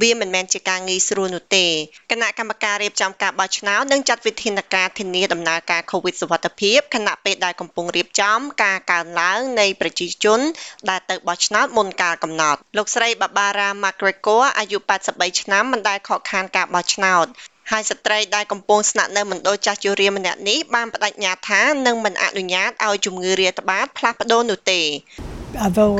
វាមិនមែនជាការងាយស្រួលនោះទេគណៈកម្មការរៀបចំការបោះឆ្នោតនឹងចាត់វិធានការធានាដំណើរការ COVID សុវត្ថិភាពខណៈពេលដែលកំពុងរៀបចំការកើនឡើងនៃប្រជាជនដែលទៅបោះឆ្នោតមុនកាលកំណត់លោកស្រី Barbara McGregor អាយុ83ឆ្នាំមិនដែលខកខានការបោះឆ្នោតហើយស្ត្រីដែលកំពុងស្នាក់នៅមណ្ឌលចាស់ជរាម្នាក់នេះបានបដិញ្ញាថានឹងមិនអនុញ្ញាតឲ្យជំងឺរាតត្បាតផ្លាស់ប្ដូរនោះទេ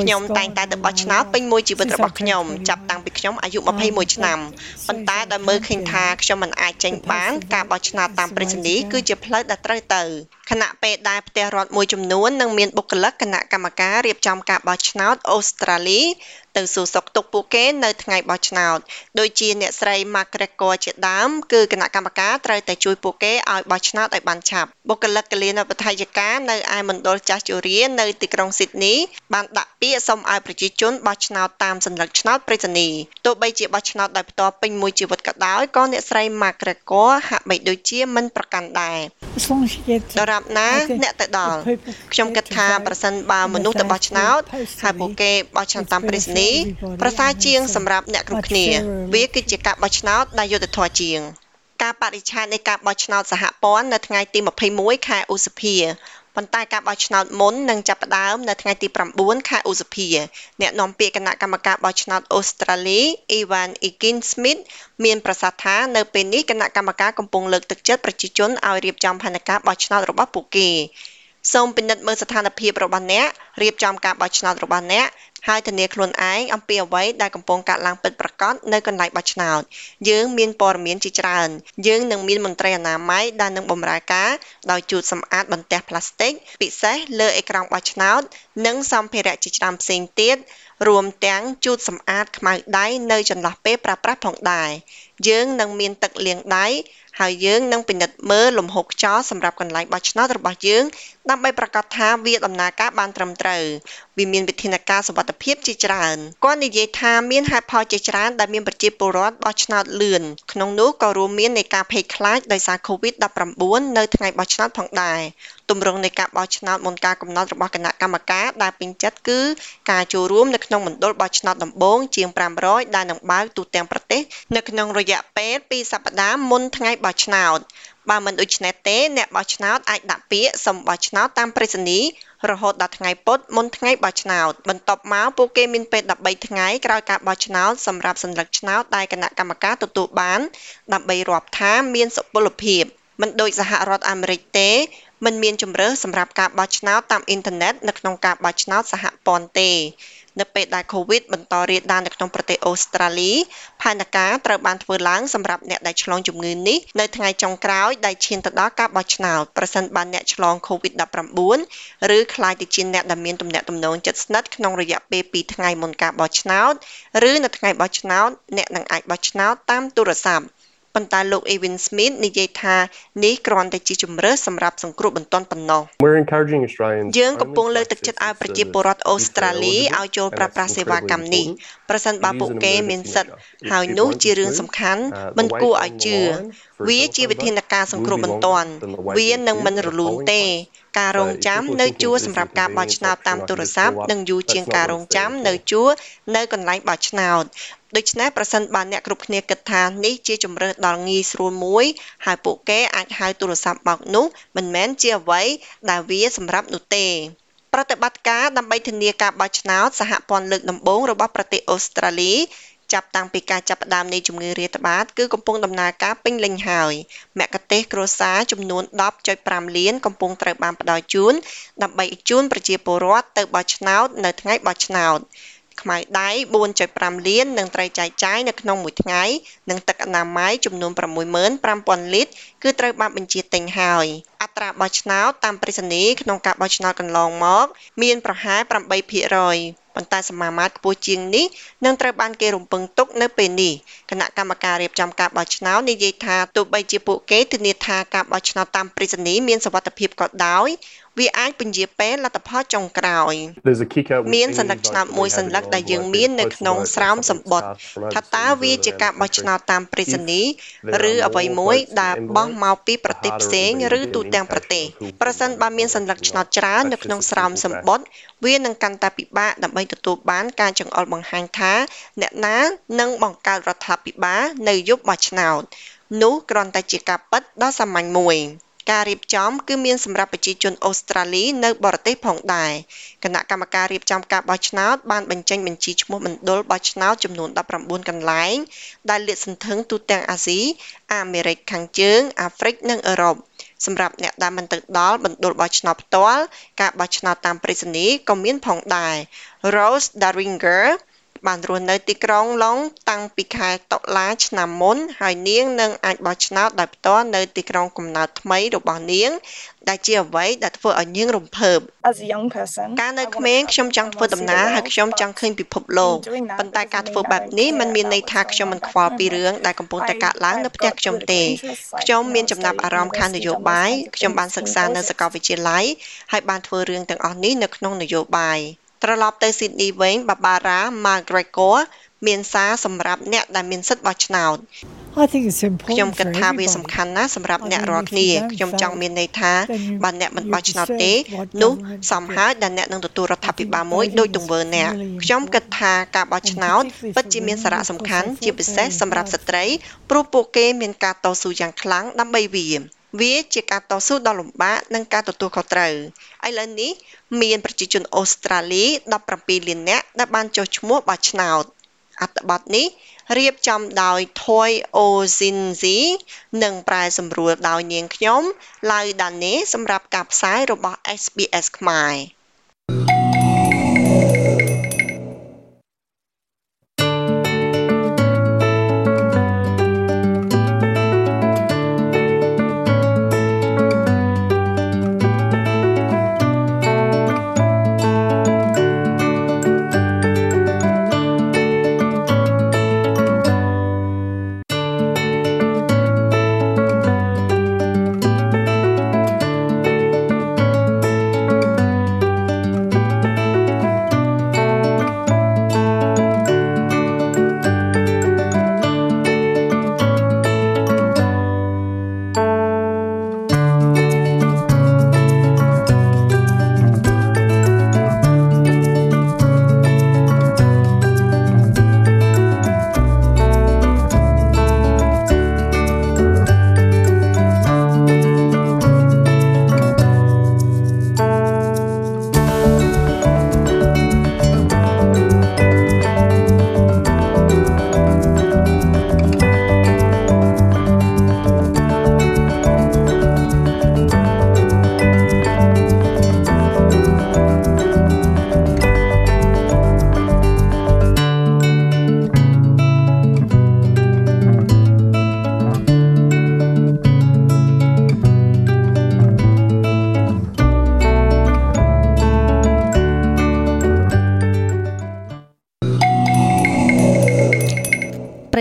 ខ្ញុំតែងតែទៅបោះឆ្នោតពេញមួយជីវិតរបស់ខ្ញុំចាប់តាំងពីខ្ញុំអាយុ21ឆ្នាំប៉ុន្តែដោយមើលឃើញថាខ្ញុំមិនអាចចេញបានការបោះឆ្នោតតាមប្រេសនីគឺជាផ្លូវដែលត្រូវទៅខណៈពេលដែលផ្ទះរដ្ឋមួយចំនួននឹងមានបុគ្គលិកគណៈកម្មការរៀបចំការបោះឆ្នោតអូស្ត្រាលីទៅសួរសុខទុក្ខពួកគេនៅថ្ងៃបោះឆ្នោតដូចជាអ្នកស្រី McGregor ជាដើមគឺគណៈកម្មការត្រូវតែជួយពួកគេឲ្យបោះឆ្នោតឲ្យបានឆាប់បុគ្គលិកកលានុបដ្ឋាយិកានៅឯមណ្ឌលចាស់ជរានៅទីក្រុងស៊ីដនីបានដាក់ ទាសូមឲ្យប្រជាជនបោះឆ្នោតតាមសញ្ញាឆ្នោតប្រៃសណីទោះបីជាបោះឆ្នោតដោយផ្ទាល់ពេញមួយជីវិតក៏ដោយក៏អ្នកស្រី McGregor ហាក់បីដូចជាមិនប្រកាន់ដែរដរាបណាអ្នកទៅដល់ខ្ញុំគិតថាប្រសិនបើមនុស្សទៅបោះឆ្នោតហើយពួកគេបោះឆ្នោតតាមប្រៃសណីប្រសើរជាងសម្រាប់អ្នកគ្រប់គ្នា វាគឺជាការបោះឆ្នោតដែលយុត្តិធម៌ជាងការបរិច្ឆេទនៃការបោះឆ្នោតសហព័ន្ធនៅថ្ងៃទី21ខែឧសភា ប៉ុន្តែការបោះឆ្នោតមុននឹងចាប់ផ្ដើមនៅថ្ងៃទី9ខែឧសភាអ្នកនាំពាក្យគណៈកម្មការបោះឆ្នោតអូស្ត្រាលី Ivan Ekin Smith មានប្រសាសន៍ថានៅពេលនេះគណៈកម្មការកំពុងលើកទឹកចិត្តប្រជាជនឲ្យរៀបចំផែនការបោះឆ្នោតរបស់ពួកគេ សូមពិនិត្យមើលស្ថានភាពរបស់អ្នក រៀបចំការបោះឆ្នោតរបស់អ្នក ហើយធានាខ្លួនឯងអំពីអ្វីដែលកំពុងកើតឡើងពិតប្រាកដនៅកន្លែងបោះឆ្នោត យើងមានព័ត៌មានជាច្រើន យើងនឹងមានមន្ត្រីអនាម័យដែលនឹងបម្រើការដោយជូតសម្អាតបន្ទះផ្លាស្ទិក ពិសេសលើអេក្រង់បោះឆ្នោត និងសម្ភារៈជាច្រើនផ្សេងទៀតរួមទាំងជូតសម្អាតខ្មៅដៃនៅចន្លោះពេលប្រើប្រាស់ផងដែរយើងនឹងមានទឹកលាងដៃ ហើយយើងនឹងពិនិត្យមើលលំហូរខ្យល់សម្រាប់កន្លែងបោះឆ្នោតរបស់យើង ដើម្បីប្រាកដថាវាដំណើរការបានត្រឹមត្រូវ វាមានវិធានការសុវត្ថិភាពជាច្រើនគាត់និយាយថាមានហេតុផលជាច្រើនដែលមានប្រជាពលរដ្ឋបោះឆ្នោតលឿនក្នុងនោះក៏រួមមាននៃការភ័យខ្លាចដោយសារ COVID-19 នៅថ្ងៃបោះឆ្នោតផងដែរទម្រង់នៃការបោះឆ្នោតមុនការកំណត់របស់គណៈកម្មការដែលពេញចិត្តគឺការចូលរួមនៅក្នុងមណ្ឌលបោះឆ្នោតដំបូងជាង500ដែលនឹងបើកទូទាំងប្រទេសនៅក្នុងរយៈពេល2សប្តាហ៍មុនថ្ងៃបោះឆ្នោត បើមិនដូច្នេះទេ អ្នកបោះឆ្នោតអាចដាក់ពាក្យសុំបោះឆ្នោតតាមប្រេសនីរហូតដល់ថ្ងៃពុធមុនថ្ងៃបោះឆ្នោតបន្ទាប់មកពួកគេមានពេល13ថ្ងៃក្រោយការបោះឆ្នោតសម្រាប់សញ្ញាឆ្នោតដែលគណៈកម្មការទទួលបាន ដើម្បីរាប់ថាមានសុពលភាពមិនដូចសហរដ្ឋអាមេរិកទេមិនមានជំរើសសម្រាប់ការបោះឆ្នោតតាមអ៊ីនធឺណិតនៅក្នុងការបោះឆ្នោតសហព័ន្ធទេ នៅពេលដែល COVID បន្តរាលដាលនៅក្នុងប្រទេសអូស្ត្រាលីផែនការត្រូវបានធ្វើឡើងសម្រាប់អ្នកដែលឆ្លងជំងឺនេះនៅថ្ងៃចុងក្រោយដែលឈានទៅដល់ការបោះឆ្នោតប្រសិនបើអ្នកឆ្លង COVID-19 ឬក្លាយទៅជាអ្នកដែលមានទំនាក់ទំនងជិតស្និទ្ធក្នុងរយៈពេល2ថ្ងៃមុនការបោះឆ្នោតឬនៅថ្ងៃបោះឆ្នោតអ្នកនឹងអាចបោះឆ្នោតតាមទូរស័ព្ទ ប៉ុន្តែលោក Evan Smith និយាយថានេះគ្រាន់តែជាជំរើសសម្រាប់សង្គ្រោះបន្ទាន់ប៉ុណ្ណោះយើងកំពុងលើកទឹកចិត្តឲ្យប្រជាពលរដ្ឋអូស្ត្រាលីឲ្យចូលប្រើប្រាស់សេវាកម្មនេះប្រសិនបើពួកគេមានសិទ្ធិហើយនោះជារឿងសំខាន់មិនគួរឲ្យជឿវាជាវិធានការសង្គ្រោះបន្ទាន់វានឹងមិនរលូនទេ ការរងចាំនៅជួរសម្រាប់ការបោះឆ្នោតតាមទូរស័ព្ទនឹងយូរជាងការរងចាំនៅជួរនៅកន្លែងបោះឆ្នោតដូច្នេះប្រសិនបើអ្នកគ្រប់គ្នាគិតថានេះជាជំរើសដ៏ងាយស្រួលមួយហើយពួកគេអាចហៅទូរស័ព្ទបោកនោះមិនមែនជាអ្វីដែលវាសម្រាប់នោះទេប្រតិបត្តិការដើម្បីធានាការបោះឆ្នោតសហព័ន្ធលើកដំបូងរបស់ប្រទេសអូស្ត្រាលី ចាប់តាំងពីការចាប់ផ្ដើមនៃជំងឺរាតត្បាត គឺកំពុងដំណើរការពេញលេញហើយមគ្គុទ្ទេសក៍គ្រួសារចំនួន10.5លានកំពុងត្រូវបានផ្ដល់ជូនដើម្បីជូនប្រជាពលរដ្ឋទៅបោះឆ្នោតនៅថ្ងៃបោះឆ្នោតខ្មៅដៃ4.5លាននឹងត្រូវចែកចាយនៅក្នុងមួយថ្ងៃនិងទឹកអនាម័យចំនួន65,000លីត្រគឺត្រូវបានបញ្ជាទិញហើយអត្រាបោះឆ្នោតតាមប្រេសនីក្នុងការបោះឆ្នោតកន្លងមក មានប្រហែល8% ប៉ុន្តែសមាមាត្រខ្ពស់ជាងនេះនឹងត្រូវបានគេរំពឹងទុកនៅពេលនេះគណៈកម្មការរៀបចំការបោះឆ្នោតនិយាយថាទោះបីជាពួកគេធានាថាការបោះឆ្នោតតាមប្រេសនីមានសុវត្ថិភាពក៏ដោយ វាអាចពន្យាពេលលទ្ធផលចុងក្រោយមានសញ្ញាឆ្នោតមួយសញ្ញាដែលយើងមាននៅក្នុងស្រោមសម្បត្តិថាតើវាជាការបោះឆ្នោតតាមប្រេសនីឬអ្វីមួយដែលបោះមកពីប្រទេសផ្សេងឬទូទាំងប្រទេសប្រសិនបើមានសញ្ញាឆ្នោតច្រើននៅក្នុងស្រោមសម្បត្តិវានឹងកាន់តែពិបាកដើម្បីទទួលបានការចង្អុលបង្ហាញថា អ្នកណានឹងបង្កើតរដ្ឋាភិបាលនៅយប់បោះឆ្នោតនោះគ្រាន់តែជាការពិតដ៏សាមញ្ញមួយ ការរៀបចំគឺមានសម្រាប់ប្រជាជនអូស្ត្រាលីនៅបរទេសផងដែរគណៈកម្មការរៀបចំការបោះឆ្នោតបានបញ្ចេញបញ្ជីឈ្មោះមណ្ឌលបោះឆ្នោតចំនួន19កន្លែង ដែលលាតសន្ធឹងទូទាំងអាស៊ីអាមេរិកខាងជើងអាហ្វ្រិកនិងអឺរ៉ុបសម្រាប់អ្នកដែលមិនទៅដល់មណ្ឌលបោះឆ្នោតផ្ទាល់ការបោះឆ្នោតតាមប្រេសនីក៏មានផងដែរ Rose Daringer បានរស់នៅទីក្រុងឡុងតាំងពីខែតុលាឆ្នាំមុន ហើយនាងនឹងអាចបោះឆ្នោតដោយផ្ទាល់នៅទីក្រុងកំណើតថ្មីរបស់នាង ដែលជាអ្វីដែលធ្វើឲ្យនាងរំភើប As a young person កាលនៅក្មេងខ្ញុំចង់ធ្វើដំណើរហើយខ្ញុំចង់ឃើញពិភពលោកប៉ុន្តែការធ្វើបែបនេះมันមានន័យថាខ្ញុំមិនខ្វល់ពីរឿងដែលកំពុងតែកើតឡើងនៅផ្ទះខ្ញុំទេខ្ញុំមានចំណាប់អារម្មណ៍ខាងនយោបាយខ្ញុំបានសិក្សានៅសាកលវិទ្យាល័យហើយបានធ្វើរឿងទាំងអស់នេះនៅក្នុងនយោបាយ ត្រឡប់ទៅស៊ីដនីវិញបាបារ៉ា McGregor មានសារសម្រាប់អ្នកដែលមានសិទ្ធិបោះឆ្នោត I think it's important ខ្ញុំគិត for ថាវា everybody. សំខាន់ណាស់សម្រាប់អ្នក I mean, រាល់ if គ្នា you don't ខ្ញុំចង់ vote, មានន័យថា then you- បើអ្នកមិនបោះឆ្នោត you ទេ decide what នោះ government សមហើយដែលអ្នកនឹងទទួលរដ្ឋាភិបាលមួយដោយទង្វើអ្នកខ្ញុំគិតថាការបោះឆ្នោតពិតជាមានសារៈសំខាន់ជាពិសេសសម្រាប់ស្ត្រីព្រោះពួកគេមានការតស៊ូយ៉ាងខ្លាំងដើម្បីវា វាជាការតស៊ូដ៏លំបាកនិងការទទួលខុសត្រូវឥឡូវនេះមានប្រជាជនអូស្ត្រាលី17លាននាក់ដែលបានចុះឈ្មោះបោះឆ្នោតអត្ថបទនេះរៀបចំដោយ Toy Ozinzi និងប្រែសម្រួលដោយនាងខ្ញុំឡៅដានេសម្រាប់ការផ្សាយរបស់ SBS ខ្មែរ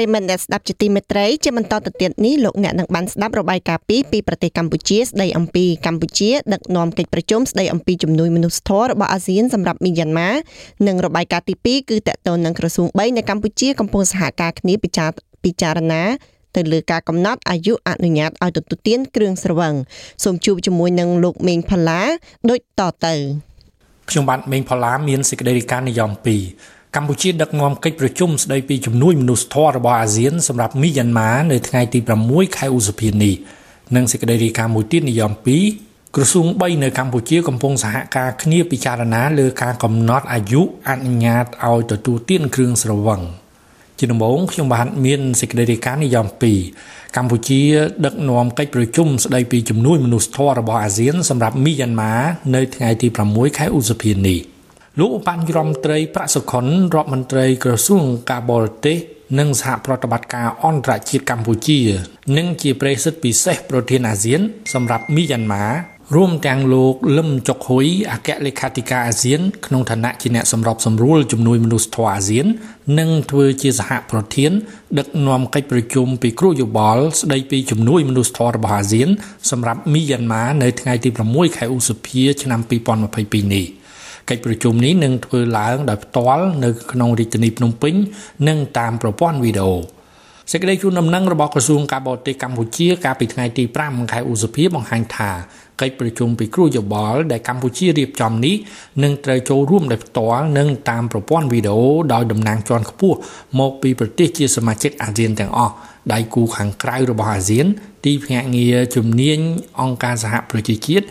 រិយមិត្តអ្នកស្ដាប់ជាទីមេត្រីជាបន្តទៅទៀតនេះលោកអ្នកនឹងបានស្ដាប់របាយការណ៍ពីពីប្រទេសកម្ពុជាស្ដីអំពីកម្ពុជាដឹកនាំកិច្ចប្រជុំស្ដីអំពីជំនួយមនុស្សធម៌របស់អាស៊ានសម្រាប់មីយ៉ាន់ម៉ានិងរបាយការណ៍ទី2គឺតកតននឹងក្រសួង3នៅកម្ពុជាកំពុងសហការគ្នាពិចារពិចារណាទៅលើការកំណត់អាយុអនុញ្ញាតឲ្យទទួលទានគ្រឿងស្រវឹងសូមជួបជាមួយនឹងលោកមេងផល្លាដូចតទៅខ្ញុំបាទមេងផល្លាមានសេចក្តីរាយការណ៍និយម2 កម្ពុជាដឹកនាំកិច្ចប្រជុំស្តីពីជំនួយមនុស្សធម៌របស់អាស៊ានសម្រាប់មីយ៉ាន់ម៉ានៅថ្ងៃទី6ខែឧសភានេះនិងសេចក្តីរាយការណ៍មួយទៀតនិយម2ក្រសួង3នៅកម្ពុជាកំពុងសហការគ្នាពិចារណាលើការកំណត់អាយុអនុញ្ញាតឲ្យទទួលទានគ្រឿងស្រវឹងជាដំបូងខ្ញុំបាទមានសេចក្តីរាយការណ៍និយម2កម្ពុជាដឹកនាំកិច្ចប្រជុំស្តីពីជំនួយមនុស្សធម៌របស់អាស៊ានសម្រាប់មីយ៉ាន់ម៉ានៅថ្ងៃទី6ខែឧសភានេះ លោកឧបនាយករដ្ឋមន្ត្រីប្រាក់សុខុនរដ្ឋមន្ត្រីក្រសួងការបរទេសនិងសហប្រតិបត្តិការអន្តរជាតិកម្ពុជា និងជាប្រេសិតពិសេសប្រធានអាស៊ាន សម្រាប់មីយ៉ាន់ម៉ារួមទាំងលោកលឹមចុកហ៊ុយអគ្គលេខាធិការអាស៊ាន ក្នុងឋានៈជាអ្នកសម្របសម្រួលជំនួយមនុស្សធម៌អាស៊ាន និងធ្វើជាសហប្រធាន ដឹកនាំកិច្ចប្រជុំពិគ្រោះយោបល់ស្ដីពីជំនួយមនុស្សធម៌របស់អាស៊ាន សម្រាប់មីយ៉ាន់ម៉ានៅថ្ងៃទី6ខែឧសភាឆ្នាំ2022នេះ កិច្ចប្រជុំនេះនឹងធ្វើឡើងដោយផ្ទាល់នៅក្នុងរាជធានីភ្នំពេញ និងតាមប្រព័ន្ធវីដេអូសេចក្តីជូនដំណឹងរបស់ក្រសួងការបរទេសកម្ពុជាកាលពីថ្ងៃទី5ខែឧសភាបង្ហាញថាកិច្ចប្រជុំពិគ្រោះយោបល់ដែលកម្ពុជារៀបចំនេះនឹងត្រូវចូលរួមដោយផ្ទាល់និងតាមប្រព័ន្ធវីដេអូដោយតំណាងជាន់ខ្ពស់មកពីប្រទេសជាសមាជិកអាស៊ានទាំងអស់ដៃគូខាងក្រៅរបស់អាស៊ាន ទីភ្នាក់ងារជំនាញអង្គការសហប្រជាជាតិ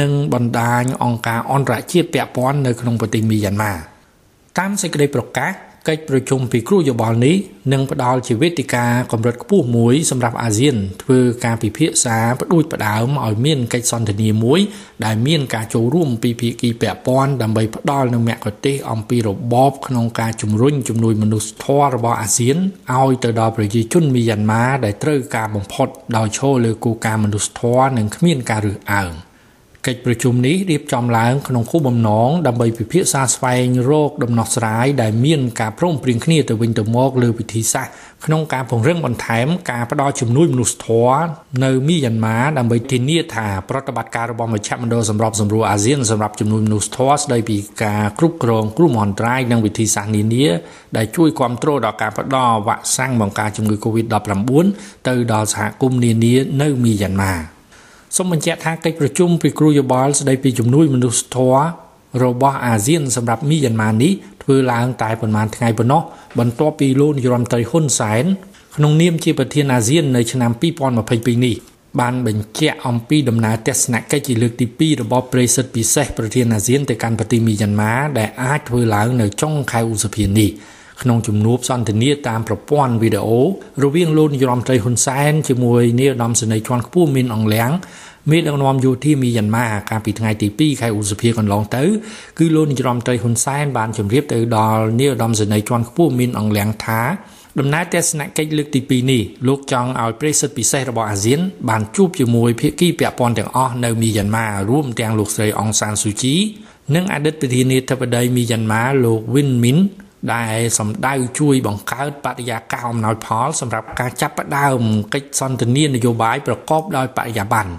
និងបណ្ដាញអង្គការអន្តរជាតិពាក់ព័ន្ធនៅក្នុងប្រទេសមីយ៉ាន់ម៉ាតាមសេចក្តីប្រកាសកិច្ចប្រជុំពិគ្រោះយោបល់នេះនឹងផ្ដល់ជាវេទិកាកម្រិតខ្ពស់មួយសម្រាប់អាស៊ានធ្វើការពិភាក្សាផ្ដួចផ្ដើមឲ្យមានកិច្ចសន្ទនាមួយដែលមានការចូលរួមពីភាគីពាក់ព័ន្ធដើម្បីផ្ដល់នូវមគ្គុទ្ទេសក៍អំពីរបបក្នុងការជំរុញជំនួយមនុស្សធម៌របស់អាស៊ានឲ្យទៅដល់ប្រជាជនមីយ៉ាន់ម៉ាដែលត្រូវការបំផុតដោយឈរលើគោលការណ៍មនុស្សធម៌និងគ្មានការរើសអើង កិច្ចប្រជុំនេះរៀបចំឡើងក្នុងគោលបំណងដើម្បីពិភាក្សាស្វែងរកដំណោះស្រាយដែលមានការព្រមព្រៀងគ្នាទៅវិញទៅមកលើវិធីសាស្ត្រក្នុងការពង្រឹងបន្ថែមការផ្តល់ជំនួយមនុស្សធម៌នៅមីយ៉ាន់ម៉ាដើម្បីធានាថាប្រតិបត្តិការរបស់មជ្ឈមណ្ឌលសម្របសម្រួលអាស៊ានសម្រាប់ជំនួយមនុស្សធម៌ស្តីពីការគ្រប់គ្រងគ្រោះមហន្តរាយនិងវិធីសាស្ត្រនានាដែលជួយគ្រប់គ្រងដល់ការផ្តល់វ៉ាក់សាំងបង្ការជំងឺ Covid-19 ទៅដល់សហគមន៍នានានៅមីយ៉ាន់ម៉ា សូមបញ្ជាក់ថាកិច្ចប្រជុំពិគ្រោះយោបល់ស្តីពីជំនួយមនុស្សធម៌របស់អាស៊ានសម្រាប់មីយ៉ាន់ម៉ានេះធ្វើឡើងតែប្រហែលថ្ងៃប៉ុណ្ណោះបន្ទាប់ពីលោកនាយរដ្ឋមន្ត្រីហ៊ុនសែនក្នុងនាមជាប្រធានអាស៊ាននៅឆ្នាំ2022នេះបានបញ្ជាក់អំពីដំណើរទស្សនកិច្ចជាលើកទី2របស់ប្រិសិទ្ធពិសេសប្រធានអាស៊ានទៅកាន់ប្រទេសមីយ៉ាន់ម៉ាដែលអាចធ្វើឡើងនៅចុងខែឧសភានេះ ក្នុងជំនួបសន្ទនាតាមប្រព័ន្ធវីដេអូរវាងលោកនាយរដ្ឋមន្ត្រីហ៊ុនសែនជាមួយនាយឧត្តមសេនីយ៍ជាន់ខ្ពស់មីនអងលៀងមេដឹកនាំយោធាមីយ៉ាន់ម៉ាកាលពីថ្ងៃទី2ខែឧសភាកន្លងទៅគឺលោកនាយរដ្ឋមន្ត្រីហ៊ុនសែនបានជម្រាបទៅដល់នាយឧត្តមសេនីយ៍ជាន់ខ្ពស់មីនអងលៀងថាដំណើរទស្សនកិច្ចលើកទី2នេះលោកចង់ឲ្យប្រិសិទ្ធពិសេសរបស់អាស៊ាន បានជួបជាមួយភាគីពាក់ព័ន្ធទាំងអស់នៅមីយ៉ាន់ម៉ារួមទាំងលោកស្រីអង្សានស៊ូជីនិងអតីតប្រធានាធិបតីមីយ៉ាន់ម៉ាលោកវិនមីន ដែលសម្ដៅជួយបង្កើតបរិយាកាសអំណោយផល សម្រាប់ការចាប់ផ្ដើមកិច្ចសន្ទនានយោបាយប្រកបដោយបរិយាបន្ន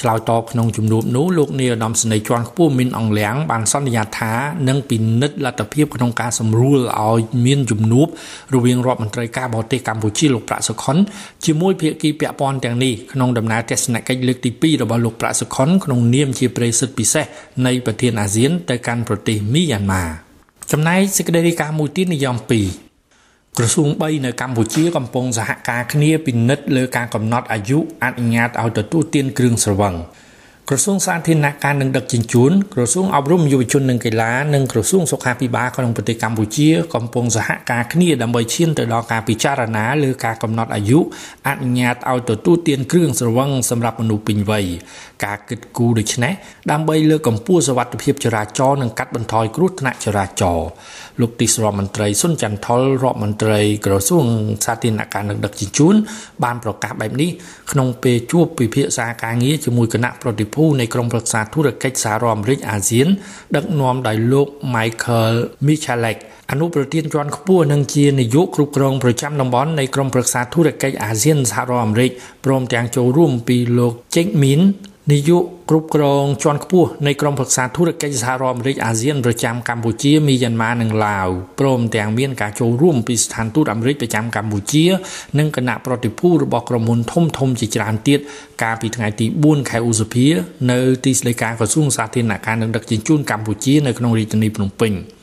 ឆ្លើយតបក្នុងជំនួបនោះលោកនាយឧត្តមសេនីយ៍ជាន់ខ្ពស់មីនអង្លៀងបានសន្យាថានឹងពិនិត្យលទ្ធភាពក្នុងការសម្រួលឲ្យមានជំនួបរវាងរដ្ឋមន្ត្រីការបរទេសកម្ពុជាលោកប្រាក់សុខុនជាមួយភាគីពាក់ព័ន្ធទាំងនេះក្នុងដំណើរទស្សនកិច្ចលើកទី2របស់លោកប្រាក់សុខុនក្នុងនាមជាប្រេសិទ្ធពិសេសនៃប្រធានអាស៊ានទៅកាន់ប្រទេសមីយ៉ាន់ម៉ា ចំណែកសេចក្តីរាយការណ៍មួយទៀតនិយម2ក្រសួង3នៅកម្ពុជាកំពុងសហការគ្នាពិនិត្យលើការកំណត់អាយុអនុញ្ញាតឲ្យទទួលទានគ្រឿងស្រវឹង ក្រសួងសាធារណការនិងដឹកជញ្ជូនក្រសួងអប់រំយុវជននិងកីឡានិងក្រសួងសុខាភិបាលក្នុងប្រទេសកម្ពុជាកំពុងសហការគ្នាដើម្បីឈានទៅដល់ការពិចារណាលើការកំណត់អាយុអនុញ្ញាតឲ្យទទួលទានគ្រឿងស្រវឹងសម្រាប់មនុស្សពេញវ័យការគិតគូរដូច្នេះដើម្បីលើកកម្ពស់សុវត្ថិភាពចរាចរណ៍និងកាត់បន្ថយគ្រោះថ្នាក់ចរាចរណ៍លោកទីសរដ្ឋមន្ត្រីសុនចន្ទថុលរដ្ឋមន្ត្រីក្រសួងសាធារណការនិងដឹកជញ្ជូនបានប្រកាសបែបនេះក្នុងពេលជួបពិភាក្សាការងារជាមួយគណៈប្រតិភូនៃក្រុមប្រឹក្សាធុរកិច្ចសហរដ្ឋអាមេរិកអាស៊ាន ដឹកនាំដោយលោក Michael Michalek អនុប្រធានជាន់ខ្ពស់និងជានាយកគ្រប់គ្រងប្រចាំតំបន់នៃក្រុមប្រឹក្សាធុរកិច្ចអាស៊ានសហរដ្ឋអាមេរិកព្រមទាំងចូលរួមពីលោក Jake Min នាយកគ្រប់គ្រងជាន់ខ្ពស់នៃក្រុមប្រឹក្សាធុរកិច្ចសហរដ្ឋអាមេរិកអាស៊ានប្រចាំកម្ពុជាមីយ៉ាន់ម៉ានិងឡាវព្រមទាំងមានការចូលរួមពីស្ថានទូតអាមេរិកប្រចាំកម្ពុជា និងគណៈប្រតិភូរបស់ក្រុមហ៊ុនធំធំជាច្រើនទៀតកាលពីថ្ងៃទី4ខែឧសភា នៅទីស្តីការក្រសួងសាធារណការនិងដឹកជញ្ជូនកម្ពុជានៅក្នុងរាជធានីភ្នំពេញ។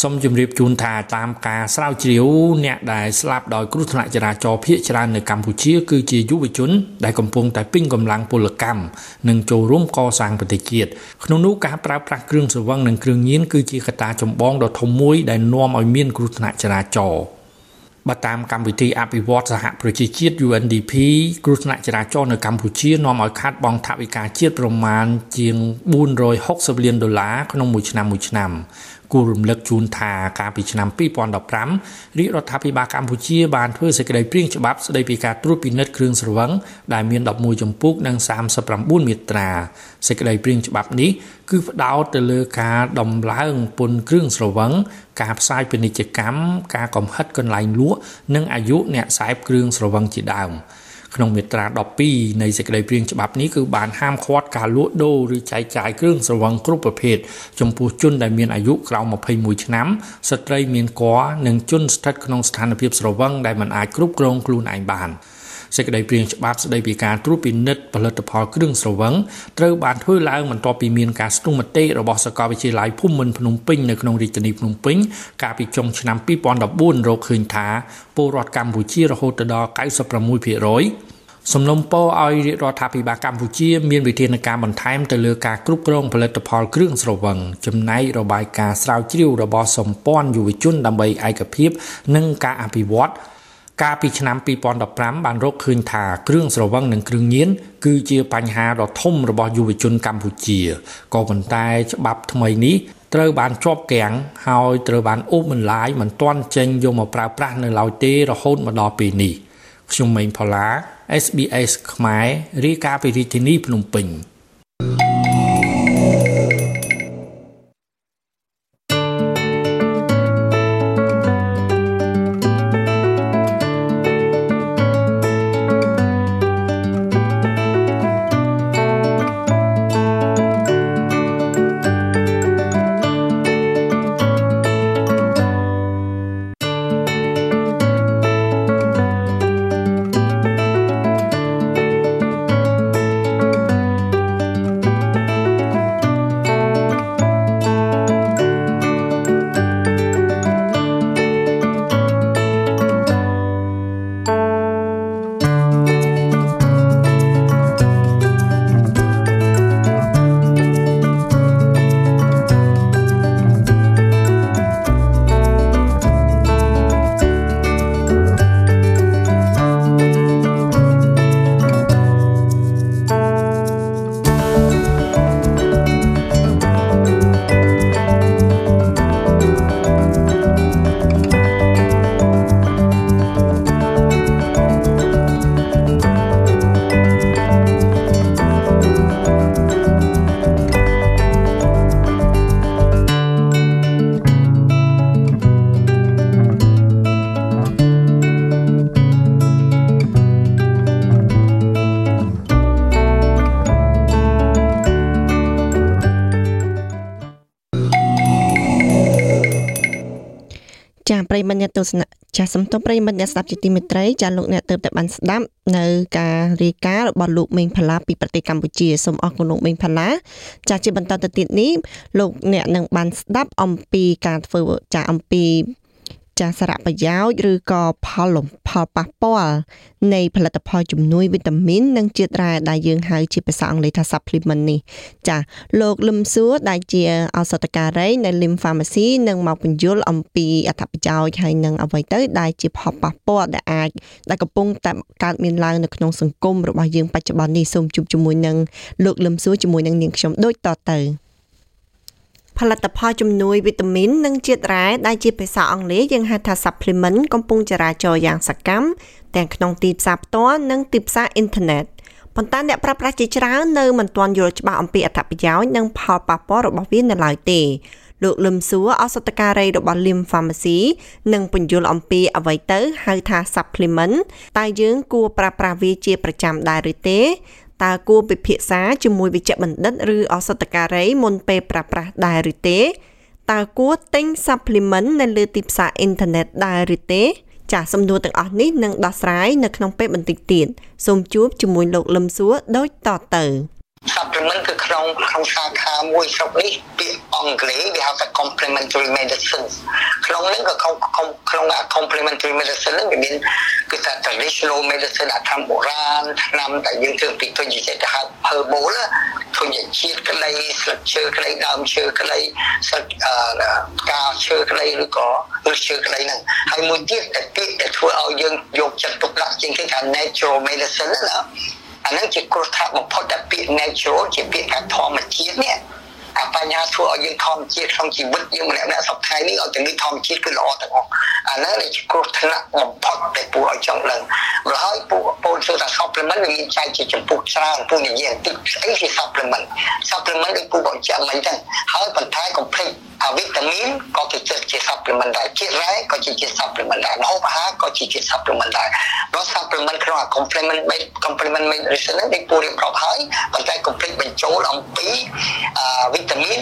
សូមជម្រាបជូនថាតាមការស្រាវជ្រាវអ្នកដែលស្លាប់ដោយគ្រោះថ្នាក់ចរាចរណ៍ភ័យច្រើននៅកម្ពុជា គឺជាយុវជន ដែលកំពុងតែពេញកម្លាំងពលកម្មនិងចូលរួមកសាងប្រទេសជាតិក្នុងនោះការប្រើប្រាស់គ្រឿងស្រវឹងនិងគ្រឿងញៀនគឺជាកត្តាចម្បងដ៏ធំមួយដែលនាំឲ្យមានគ្រោះថ្នាក់ចរាចរណ៍បើតាមកម្មវិធីអភិវឌ្ឍសហប្រជាជាតិ UNDP គ្រោះថ្នាក់ចរាចរណ៍នៅកម្ពុជានាំឲ្យខាតបង់ថវិកាជាតិប្រមាណជាង460លានដុល្លារក្នុងមួយឆ្នាំមួយឆ្នាំ គួររំលឹកជូនថាកាលពីឆ្នាំ2015រាជរដ្ឋាភិបាលកម្ពុជាបានធ្វើសេចក្តីព្រាងច្បាប់ស្តីពីការត្រួតពិនិត្យគ្រឿងស្រវឹងដែលមាន11ចម្ពោះនិង39មាត្រាសេចក្តីព្រាងច្បាប់នេះគឺផ្ដោតទៅលើការដំឡើងពន្ធគ្រឿងស្រវឹងការផ្សាយពាណិជ្ជកម្មការកំហិតកន្លែងលក់និងអាយុអ្នកខ្សែគ្រឿងស្រវឹងជាដើម ក្នុងមាត្រា12នៃសេចក្តីព្រាងច្បាប់នេះគឺបានហាមឃាត់ការលក់ដូរឬចែកចាយគ្រឿងស្រវឹងគ្រប់ប្រភេទចំពោះជនដែលមានអាយុក្រោម21ឆ្នាំស្ត្រីមានគភ៌និងជនស្ថិតក្នុងស្ថានភាពស្រវឹងដែលមិនអាចគ្រប់គ្រងខ្លួនឯងបាន សេចក្តីព្រាងច្បាប់ស្តីពីការត្រួតពិនិត្យផលិតផលគ្រឿងស្រវឹងត្រូវបានធ្វើឡើងបន្ទាប់ពីមានការស្ទង់មតិរបស់សាកលវិទ្យាល័យភូមិន្ទភ្នំពេញនៅក្នុងរាជធានីភ្នំពេញកាលពីចុងឆ្នាំ2014រកឃើញថាពលរដ្ឋកម្ពុជារហូតដល់96%សំណុំពរឲ្យរាជរដ្ឋាភិបាលកម្ពុជាមានវិធានការបន្ថែមទៅលើការគ្រប់គ្រងផលិតផលគ្រឿងស្រវឹងចំណែករបាយការណ៍ស្រាវជ្រាវរបស់សម្ព័ន្ធយុវជនដើម្បីឯកភាព និងការអភិវឌ្ឍ កាលពីឆ្នាំ2015បានរកឃើញថាគ្រឿងស្រវឹងនិងគ្រឿងញៀនគឺជាបញ្ហាដ៏ធំរបស់យុវជនកម្ពុជាក៏ប៉ុន្តែច្បាប់ថ្មីនេះត្រូវបានជាប់គាំងហើយត្រូវបានអូសបន្លាយមិនទាន់ចេញយកមកប្រើប្រាស់នៅឡើយទេរហូតមកដល់ពេលនេះខ្ញុំម៉េងផល្លា SBS ខ្មែររាយការណ៍ពីរាជធានីភ្នំពេញ ប្រិយមិត្តអ្នកទស្សនៈចាសំទោសប្រិយមិត្តអ្នកស្ដាប់ជាទីមេត្រីចាលោកអ្នកទើបតែបានស្ដាប់នៅការរាយការណ៍របស់លោកមេងផាឡាពីប្រទេសកម្ពុជាសូមអរគុណលោកមេងផាឡាចាជាបន្តទៅទៀតនេះលោកអ្នកនឹងបានស្ដាប់អំពីការធ្វើចាអំពី ចាសារៈប្រយោជន៍ឬក៏ផលលំផលប៉ះពាល់នៃផលិតផលជំនួយវីតាមីននិងជាតិរ៉ែដែលយើងហៅជាភាសាអង់គ្លេសថា supplement នេះចាលោកលឹមសួរដែលជាឱសថការីនៅ Lim Pharmacy នឹងមកបញ្យល់អំពីអត្ថប្រយោជន៍ហើយនឹងអ្វីទៅដែលជាផលប៉ះពាល់ដែលអាចដែលកំពុងតែកើតមានឡើងនៅក្នុងសង្គមរបស់យើងបច្ចុប្បន្ននេះសូមជួបជាមួយនឹងលោកលឹមសួរជាមួយនឹងនាងខ្ញុំដូចតទៅ ផលិតផលជំនួយវីតាមីននិងជាតិរ៉ែដែលជាភាសាអង់គ្លេសយើងហៅថា supplement កំពុងចរាចរយ៉ាងសកម្មទាំងក្នុងទីផ្សារផ្ទាល់និងទីផ្សារអ៊ីនធឺណិតប៉ុន្តែអ្នកប្រើប្រាស់ជាច្រើននៅមិនទាន់យល់ច្បាស់អំពីអត្ថប្រយោជន៍និងផលប៉ះពាល់របស់វានៅឡើយទេលោកលឹមសួរអសតការីរបស់ Lim Pharmacy នឹងបញ្យល់អំពីអ្វីទៅហៅថា supplement តើយើងគួរប្រើប្រាស់វាជាប្រចាំដែរឬទេ តើគួរពិភាក្សាជាមួយវិជ្ជបណ្ឌិតឬអសតការីមុនពេលប្រើប្រាស់ដែរឬទេតើគួរទិញ supplement នៅលើទីផ្សារអ៊ីនធឺណិតដែរឬទេចាសសំណួរទាំងអស់នេះនឹងដោះស្រាយនៅក្នុងពេលបន្តិចទៀតសូមជួបជាមួយលោកលឹមសួរដូចតទៅ supplement គឺក្នុងក្នុងសាខាមួយស្រុកនេះពាក្យអង់គ្លេសវាហៅថា complementary medicine ក្នុងនេះក៏ក្នុងក្នុង complementary medicine ហ្នឹងវាមានគឺថា traditional medicine អាថ្នាំបុរាណថ្នាំដែលយើងធ្វើពីទុញ្ញចិត្តទៅហៅ herbal ទុញ្ញជាតិក្តីស្លឹកឈើក្តីដើមឈើក្តីស្លឹកផ្កាឈើក្តីឬក៏ឬឈើក្តីហ្នឹងហើយមួយទៀតដែលពាក្យដែលធ្វើឲ្យយើងយកចិត្តទុកដាក់ជាងគេថា natural medicine ណា អានឹងជាគ្រោះថ្នាក់បំផុតដែលពាក្យ natural ជាពាក្យថាធម្មជាតិនេះ អាបញ្ហាធ្វើឲ្យយើងធម្មជាតិក្នុងជីវិតយើងម្នាក់ម្នាក់សប្តាហ៍នេះឲ្យទាំងនេះធម្មជាតិគឺល្អទាំងអស់អាហ្នឹងជាគ្រោះថ្នាក់បំផុតដែលពូឲ្យចង់ដឹងព្រោះហើយពូពូសួរថា supplement វាមានចែកជាចំពោះច្រើនពូនិយាយបន្តិចស្អីជា supplement supplement ដូចពូបញ្ជាក់មិញចឹងហើយបន្ថែម complete អាវីតាមីនក៏គេចិត្តជា supplement ដែរជាតិរ៉ែក៏ជាជា supplement ដែរម្ហូបអាហារក៏ជាជា supplement ដែរព្រោះ supplement ក្នុងអា complement complement medicine នេះពូរៀបរាប់ហើយប៉ុន្តែ complete បញ្ចូលអំពីអាវីតាមីន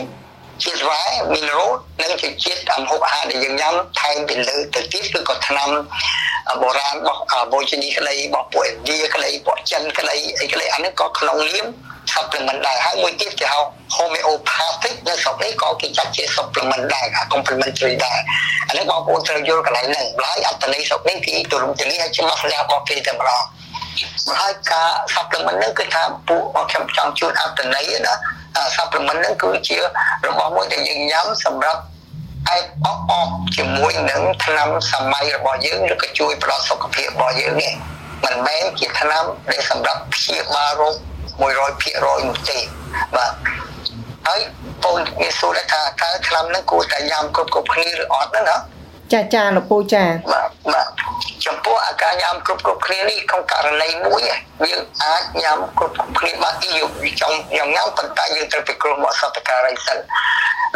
ជាតិរ៉ែ mineral និងជាជាតិអាហូបអាហារដែលយើងញ៉ាំថែមពីលើទៅទៀតគឺក៏ថ្នាំបុរាណរបស់បូជនីក្តីរបស់ពួកឥណ្ឌាក្តីពួកចិនក្តីអីក្តីអានេះក៏ក្នុងនាម supplement ដែរហើយមួយទៀតគេហៅ homeopathic នៅស្រុកនេះក៏គេចាត់ជា supplement ដែរ complementary ដែរអានេះបងប្អូនត្រូវយល់កន្លែងហ្នឹងឡើយអត្តន័យស្រុកនេះគឺទូលំទូលាយហើយច្បាស់លាស់របស់គេតែម្ដង ហើយការ supplement ហ្នឹងគឺថាពួកខ្ញុំចង់ជួនអត្តន័យណា supplement ហ្នឹងគឺជារបស់មួយដែលយើងញ៉ាំសម្រាប់ឯបោះអស់ជាមួយនឹងថ្នាំសម័យរបស់យើងឬក៏ជួយផ្ដល់សុខភាពរបស់យើងនេះមិនមែនជាថ្នាំដែលសម្រាប់ព្យាបាលរោគ100%នោះទេបាទហើយបងមានសួរថាតើថ្នាំហ្នឹងគួរតែញ៉ាំគ្រប់គ្រប់គ្នាឬអត់ហ្នឹងណាចាចាលោកពូចាបាទបាទ ចំពោះអាការញ៉ាំគ្រប់គ្រប់គ្នានេះក្នុងករណីមួយយើងអាចញ៉ាំគ្រប់គ្រប់គ្នាបាទទីយើងចង់ញ៉ាំញ៉ាំប៉ុន្តែយើងត្រូវពិគ្រោះមកសតការីសិន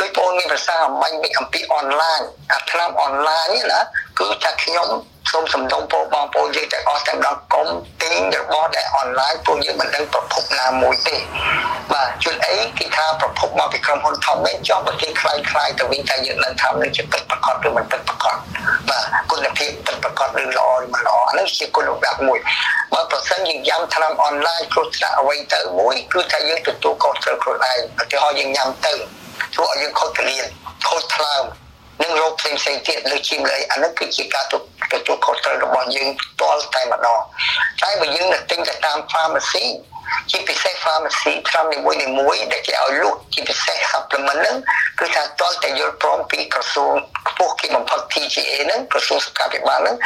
ដោយបងមានប្រសាអំបញ្ញអំពីអនឡាញអាថ្នាំអនឡាញណាគឺថាខ្ញុំ សូមសំដងពោបងប្អូនយើងទាំងអស់ទាំងដល់កុំទិញរបស់ដែលអនឡាញពួកយើងមិនដឹងប្រភពណាមួយទេបាទជួនអីគេថាប្រភពមកពីក្រុមហ៊ុនធំវិញចង់ប្រទេសខ្លាំងខ្លាយទៅវិញតែយើងនឹងថានឹងជាពិតប្រកបឬមិនពិតប្រកបបាទគុណភាពពិតប្រកបឬល្អឬមិនល្អអានេះជាគុណភាពមួយបើប្រសិនយើងញ៉ាំថ្នាំអនឡាញគ្រោះថ្នាក់អ្វីទៅមួយគឺថាយើងទទួលខុសត្រូវខ្លួនឯងឧទាហរណ៍យើងញ៉ាំទៅធ្វើឲ្យយើងខូចកលៀនខូចថ្លើម និងរោគផ្សេងផ្សេងទៀតលើឈាមលើអានេះគឺជាការទទួលខុសត្រូវរបស់យើងផ្ទាល់តែម្ដងតែបើយើងទៅទិញទៅតាម pharmacy ជាពិសេស pharmacy ថ្នាំនីមួយនីមួយដែលគេឲ្យលក់ជាពិសេស supplement ហ្នឹងគឺថាតលតែយល់ព្រមពីក្រសួងខ្ពស់គេបំផុត TGA ហ្នឹងក្រសួងសុខាភិបាលហ្នឹង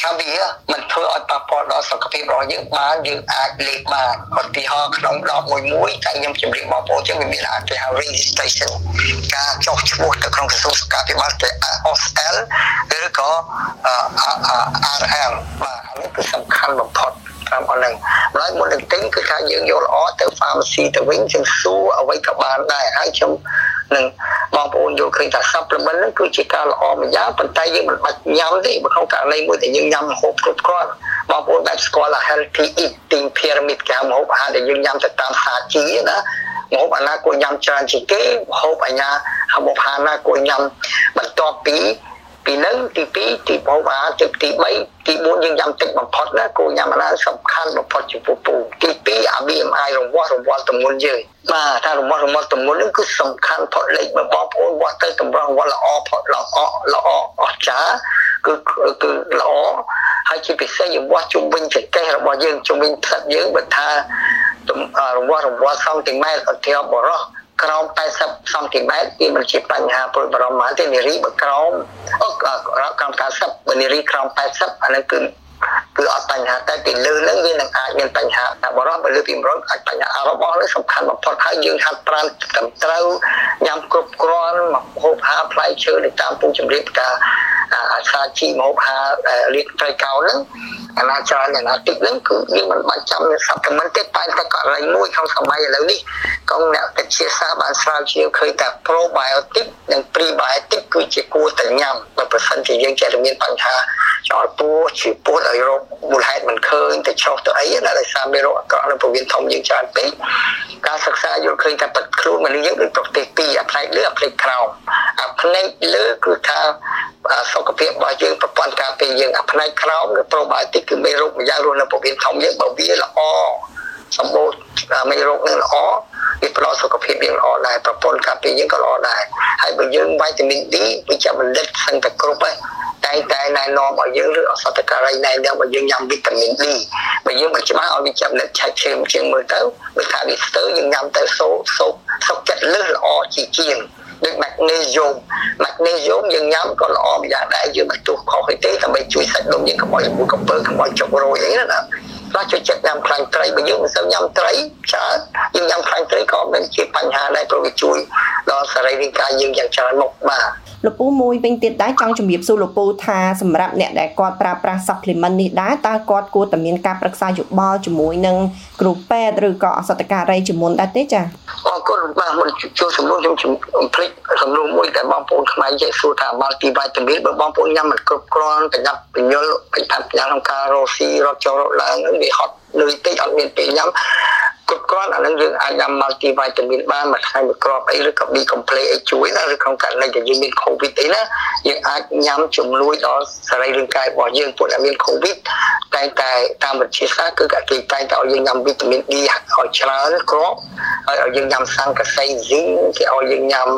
ថាវាមិនធ្វើឲ្យប៉ះពាល់ដល់សុខភាពរបស់យើងបានយើងអាចលេខបានឧទាហរណ៍ក្នុងដបមួយមួយតែខ្ញុំជម្រាបបងប្អូនចឹងវាមានអាចគេហៅ registration ការចុះឈ្មោះទៅក្នុងក្រសួងសុខាភិបាលទៅ OSL ឬក៏ RM បាទនេះគឺសំខាន់បំផុត តាមអនឡាញហើយមុននឹងទិញគឺថាយើងយកល្អទៅ pharmacy ទៅវិញយើងសួរអ្វីក៏បានដែរហើយខ្ញុំនឹងបងប្អូនយល់ឃើញថា supplement ហ្នឹងគឺជាការល្អមួយយ៉ាងប៉ុន្តែយើងមិនបាច់ញ៉ាំទេបើក្នុងករណីមួយដែលយើងញ៉ាំម្ហូបគ្រប់គ្រាន់បងប្អូនដែលស្គាល់ថា healthy eating pyramid គេហៅម្ហូបអាហារដែលយើងញ៉ាំទៅតាមសាជីណាម្ហូបអាណាគួរញ៉ាំច្រើនជាងគេម្ហូបអាញាម្ហូបអាហារណាគួរញ៉ាំបន្ទាប់ពី ពពីនឹងទី2ទីបោកអាទីទី3ទី4យើងញ៉ាំទឹកបំផុតណាគោញ៉ាំអាណាសំខាន់បំផុតចំពោះពូទី2អា BMI រង្វាស់រង្វាស់ទម្ងន់យើងបាទថារង្វាស់រង្វាស់ទម្ងន់នេះគឺសំខាន់ផុតលេខបងប្អូនវាស់ទៅតម្រងវាស់ល្អផុតល្អល្អអស្ចារ្យគឺគឺល្អហើយជាពិសេសយើងវាស់ជុំវិញចង្កេះរបស់យើងជុំវិញផ្សិតយើងបើថារង្វាស់រង្វាស់សង់ទីម៉ែត្រឧទាហរណ៍បរោះ ក្រោម80សង់ទីម៉ែត្រវាមិនជាបញ្ហាព្រួយបារម្ភទេនារីបើក្រោមអូក្រោម90បើនារីក្រោម80អានឹងគឺ គឺអត់បញ្ហាតែពីលើនឹងវានឹងអាចមានបញ្ហាតែបរិបទលើពី100អាចបញ្ហារបស់នេះសំខាន់បំផុតហើយយើងហាត់ប្រាណត្រឹមត្រូវញ៉ាំគ្រប់គ្រាន់មកហូបអាហារផ្លែឈើទៅតាមពូជម្រាបការអាសាជីមកហូបអាហាររៀបត្រីកោហ្នឹងអាណាច្រើនអាណាតិចហ្នឹងគឺយើងមិនបាច់ចាំសព្វមិនទេតែតែករណីមួយក្នុងសម័យឥឡូវនេះកងអ្នកវិទ្យាសាស្ត្របានស្រាវជ្រាវឃើញថា probiotic និង prebiotic គឺជាគួរតែញ៉ាំបើប្រសិនជាយើងចេះតែមានបញ្ហាចោលពោះជាពោះឲ្យរោគមូលហេតុមិនឃើញទៅឆ្លោះទៅអីណាដោយសារមានរោគអាក្រក់នៅពោះវៀនធំយើងច្រើនពេកការសិក្សាយល់ឃើញថាបាត់ខ្លួនមនុស្សយើងដូចប្រទេសពីរអាផ្នែកលើអាផ្នែកក្រោមអាផ្នែកលើគឺថាសុខភាពរបស់យើងប្រព័ន្ធការពារយើងអាផ្នែកក្រោមគឺ probiotic គឺមេរោគម្យ៉ាងរស់នៅពោះវៀនធំយើងបើវាល្អ សម្បូរមេរោគនឹងល្អវាផ្ដល់សុខភាពយើងល្អដែរប្រព័ន្ធការពារយើងក៏ល្អដែរហើយបើយើងវីតាមីន D វាចាំផលិតសឹងតែគ្រប់ហើយតែតែណែនាំឲ្យយើងឬអសតការីណែនាំឲ្យយើងញ៉ាំវីតាមីន D បើយើងមិនច្បាស់ឲ្យវាចាំផលិតឆែកឈាមជាងមើលទៅបើថាវាស្ទើរយើងញ៉ាំទៅសូសូសុខចិត្តលឹះល្អជាជាងដូច magnesium magnesium យើងញ៉ាំក៏ល្អម្យ៉ាងដែរយើងមិនទោះខុសទេដើម្បីជួយសាច់ដុំយើងកុំឲ្យមូលកំពើកុំឲ្យចុករយអីណា ខ្លះចូលចិត្តញ៉ាំខ្លាញ់ត្រីបើយើងមិនសូវញ៉ាំត្រីច្រើនយើងញ៉ាំខ្លាញ់ត្រីក៏មិនជាបញ្ហាដែរព្រោះវាជួយដល់សរីរាង្គកាយយើងយ៉ាងច្រើនមុខបាទ លោកពូមួយវិញទៀតដែរចង់ជំរាបសួរលោកពូថាសម្រាប់អ្នកដែលគាត់ប្រើប្រាស់ supplement នេះដែរតើគាត់គួរតែមានការប្រឹក្សាយោបល់ជាមួយនឹងគ្រូពេទ្យឬក៏អសតការីជាមុនដែរទេចា៎អរគុណបាទមុនចូលសំណួរខ្ញុំភ្លេចសំណួរមួយតែបងប្អូនខ្មែរចេះសួរថា multivitamin បើបងប្អូនញ៉ាំមិនគ្រប់គ្រាន់ប្រញាប់ពញ្ញុលពេញថាប្រញាប់ក្នុងការរកស៊ីរកចូលរកឡើងវាហត់លុយតិចអត់មានពេលញ៉ាំគ្រប់គ្រាន់អានឹងយើងអាចញ៉ាំ multivitamin បានមួយថ្ងៃមួយគ្រាប់អីឬក៏ B complex អីជួយណាឬក្នុងករណីដែលយើងមាន covid អីណាយើងអាចញ៉ាំជំនួយដល់សរីរាង្គកាយរបស់យើងពួកដែលមាន covid តែតែតាមវិទ្យាសាស្ត្រគឺគេតែងតែឲ្យយើងញ៉ាំវីតាមីន D ឲ្យច្រើនគ្រាប់ហើយឲ្យយើងញ៉ាំសង្កសី zinc គេឲ្យយើងញ៉ាំ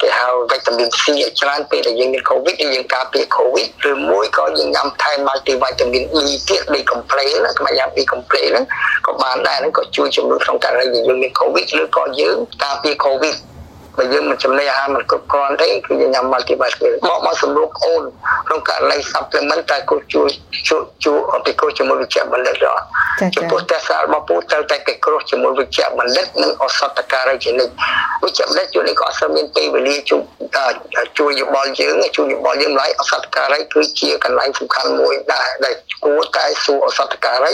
គេហៅវីតាមីន C ឲ្យច្រើនពេលដែលយើងមាន covid យើងការពារ covid ឬមួយក៏យើងញ៉ាំថែម multivitamin E ទៀត B complex ណាគេញ៉ាំ B complex ហ្នឹងក៏បានដែរហ្នឹងក៏ជួយជំនួយក្នុងករណីដែលយើងមានកូវីដឬក៏យើងការពារកូវីដ បើយើងមិនចំណីអាហារមិនគ្រប់គ្រាន់ទេគឺយើងញ៉ាំ multivitamin បកមកសម្រួលអូនក្នុងករណី supplement តែគូជួយជួយជួយពីគ្រោះជាមួយវិជ្ជបណ្ឌិតរត់ចំពោះតែសាររបស់ពូត្រូវតែគេគ្រោះជាមួយវិជ្ជបណ្ឌិតនិងអសតការីជានិច្ចវិជ្ជបណ្ឌិតជួយនេះក៏អត់មានពេលវេលាជួយជួយយោបល់យើងជួយយោបល់យើងឡើយអសតការីគឺជាកន្លែងសំខាន់មួយដែរដែលគួរតែសួរអសតការី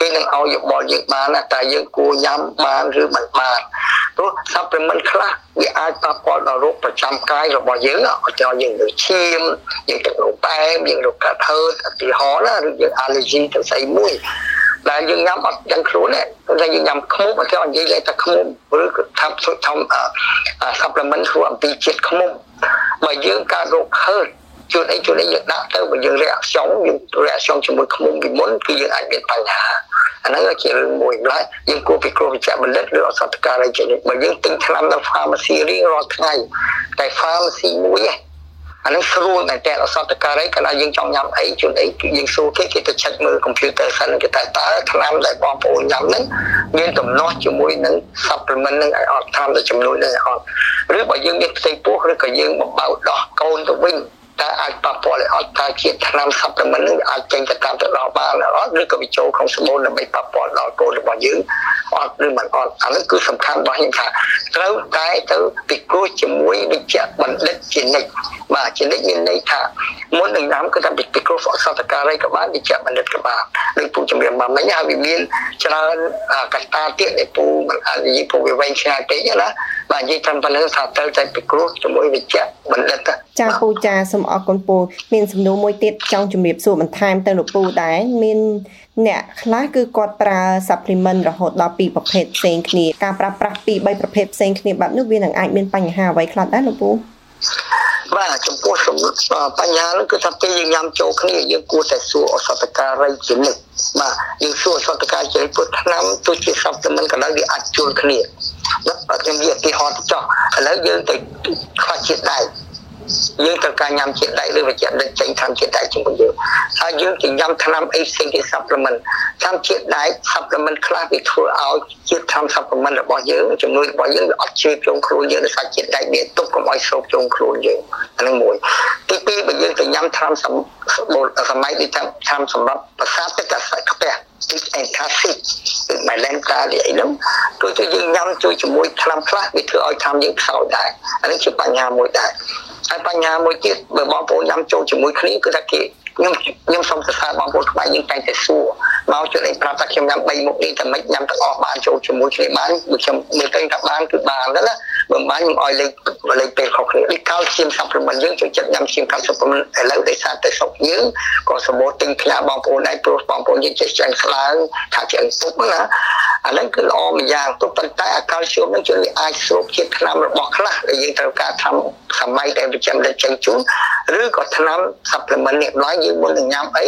គេនឹងឲ្យយោបល់យើងបានតែយើងគួរញ៉ាំបានឬមិនបានព្រោះ supplement ខ្លះវាអាចប៉ះពាល់ដល់រោគប្រចាំកាយរបស់យើងឧទាហរណ៍យើងលើឈាមយើងទឹកនោមផ្អែមយើងរោគកាត់ហឺតឧទាហរណ៍ណាឬយើង allergy ទៅស្អីមួយដែលយើងញ៉ាំអត់ដឹងខ្លួនទេតែយើងញ៉ាំខ្មុំអត់គេនិយាយលេថាខ្មុំឬក៏ថាសុទ្ធធំ supplement ធ្វើអំពីជាតិខ្មុំបើយើងការរោគហឺតជួនអីជួនអីយើងដាក់ទៅបើយើងរាក់ខ្យងយើងរាក់ខ្យងជាមួយខ្មុំពីមុនគឺយើងអាចមានបញ្ហា អាហ្នឹងជារឿងមួយម្ល៉េះយើងគួរពិគ្រោះវិជ្ជបណ្ឌិតឬអសតការីជានិច្ចបើយើងទិញថ្នាំនៅ pharmacy រៀងរាល់ថ្ងៃតែ pharmacy មួយឯងអានឹងស្រួលតែតែអសតការីកាលណាយើងចង់ញ៉ាំអីជួនអីគឺយើងសួរគេគេទៅ check មើល computer សិនគេតែតើថ្នាំដែលបងប្អូនញ៉ាំហ្នឹងមានដំណោះជាមួយនឹង supplement ហ្នឹងឲ្យអត់ថ្នាំទៅចំនួនហ្នឹងឲ្យអត់ឬបើយើងមានផ្ទៃពោះឬក៏យើងបំបៅដោះកូនទៅវិញ តើអាចប៉ះពាល់ឲ្យអត់ថាជាថ្នាំ supplement នឹងអាចចេញទៅតាមទៅដល់បានអត់ឬក៏វាចូលក្នុងស្បូនដើម្បីប៉ះពាល់ដល់កូនរបស់យើងអត់ឬមិនអត់អានេះគឺសំខាន់របស់ខ្ញុំថាត្រូវតែទៅពិគ្រោះជាមួយវិជ្ជបណ្ឌិតជានិច្ចបាទជានិច្ចមានន័យថាមុននឹងញ៉ាំគឺថាពិគ្រោះសតការីក៏បានវិជ្ជបណ្ឌិតក៏បានដូចពូជំរាបមកមិញហើយវាមានច្រើនកត្តាទៀតដែលពូមិនអាចនិយាយពូវាវែងឆ្ងាយពេកណាបាទនិយាយត្រឹមប៉ុណ្្នឹងថាត្រូវតែពិគ្រោះជាមួយវិជ្ជបណ្ឌិត ចាពូចាសូមអរគុណពូមានសំណួរមួយទៀតចង់ជំរាបសួរបន្ថែមទៅលោកពូដែរមានអ្នកខ្លះគឺគាត់ប្រើ supplement រហូតដល់ពីរប្រភេទផ្សេងគ្នាការប្រើប្រាស់ពីរបីប្រភេទផ្សេងគ្នាបែបនោះវានឹងអាចមានបញ្ហាអ្វីខ្លះដែរលោកពូបាទចំពោះបញ្ហានោះគឺថាពេលយើងញ៉ាំចូលគ្នាយើងគួរតែសួរអសតការីជានិច្ចបាទយើងសួរអសតការីជាពុទ្ធឆ្នាំទោះជាសព្ទមិនក៏ដោយវាអាចជួលគ្នាណាខ្ញុំនិយាយឧទាហរណ៍ចុះឥឡូវយើងទៅខ្វះជាតិដែក យើងត្រូវការញ៉ាំជាតិដែកឬវិជ្ជាដឹកចេញថ្នាំជាតិដែកជាមួយយើងហើយយើងទៅញ៉ាំថ្នាំអីផ្សេងគេ supplement ថ្នាំជាតិដែក supplement ខ្លះវាធ្វើឲ្យជាតិថ្នាំ supplement របស់យើងជំនួយរបស់យើងវាអត់ជ្រាបចូលខ្លួនយើងដោយសារជាតិដែកវាទប់កុំឲ្យស្រូបចូលខ្លួនយើងអានឹងមួយទីពីរបើយើងទៅញ៉ាំថ្នាំសម័យនេះថ្នាំសម្រាប់ប្រសាទទឹកអាស្រ័យខ្ពះ stick and acid គឺ Malenta នេះអីហ្នឹងគឺទៅយើងញ៉ាំជួយជាមួយថ្នាំខ្លះវាធ្វើឲ្យថ្នាំយើងខ្សោយដែរអានេះជាបញ្ហាមួយដែរ ហើយបញ្ហាមួយទៀតបើបងប្អូនញ៉ាំចូលជាមួយគ្នាគឺថាគេខ្ញុំខ្ញុំសូមសរសើរបងប្អូនខ្មែរយើងតែងតែសួរ មកជួយឲ្យប្រាប់ថាខ្ញុំញ៉ាំ3មុខនេះតែមិនញ៉ាំទាំងអស់បានចូលជាមួយគ្នាបានបើខ្ញុំមើលទៅថាបានគឺបានទៅណាបើបានខ្ញុំឲ្យលេខលេខពេលខុសគ្នានេះកោឈាម supplement យើងចូលចិត្តញ៉ាំឈាមកាល់ supplement ឥឡូវដោយសារតែស្រុកយើងក៏សម្បូរទិញផ្ញើបងប្អូនដែរព្រោះបងប្អូនយើងចេះច្រើនស្ឡើងថាជាងពុកណាអាហ្នឹងគឺល្អម្យ៉ាងទោះប៉ុន្តែអាកាល់ស្យូមហ្នឹងជួយអាចស្រូបជាតិថ្នាំរបស់ខ្លះដែលយើងត្រូវការធ្វើសម័យដែលប្រចាំដែលចេញជូនឬក៏ថ្នាំ supplement នេះឡើយយើងមុននឹងញ៉ាំអី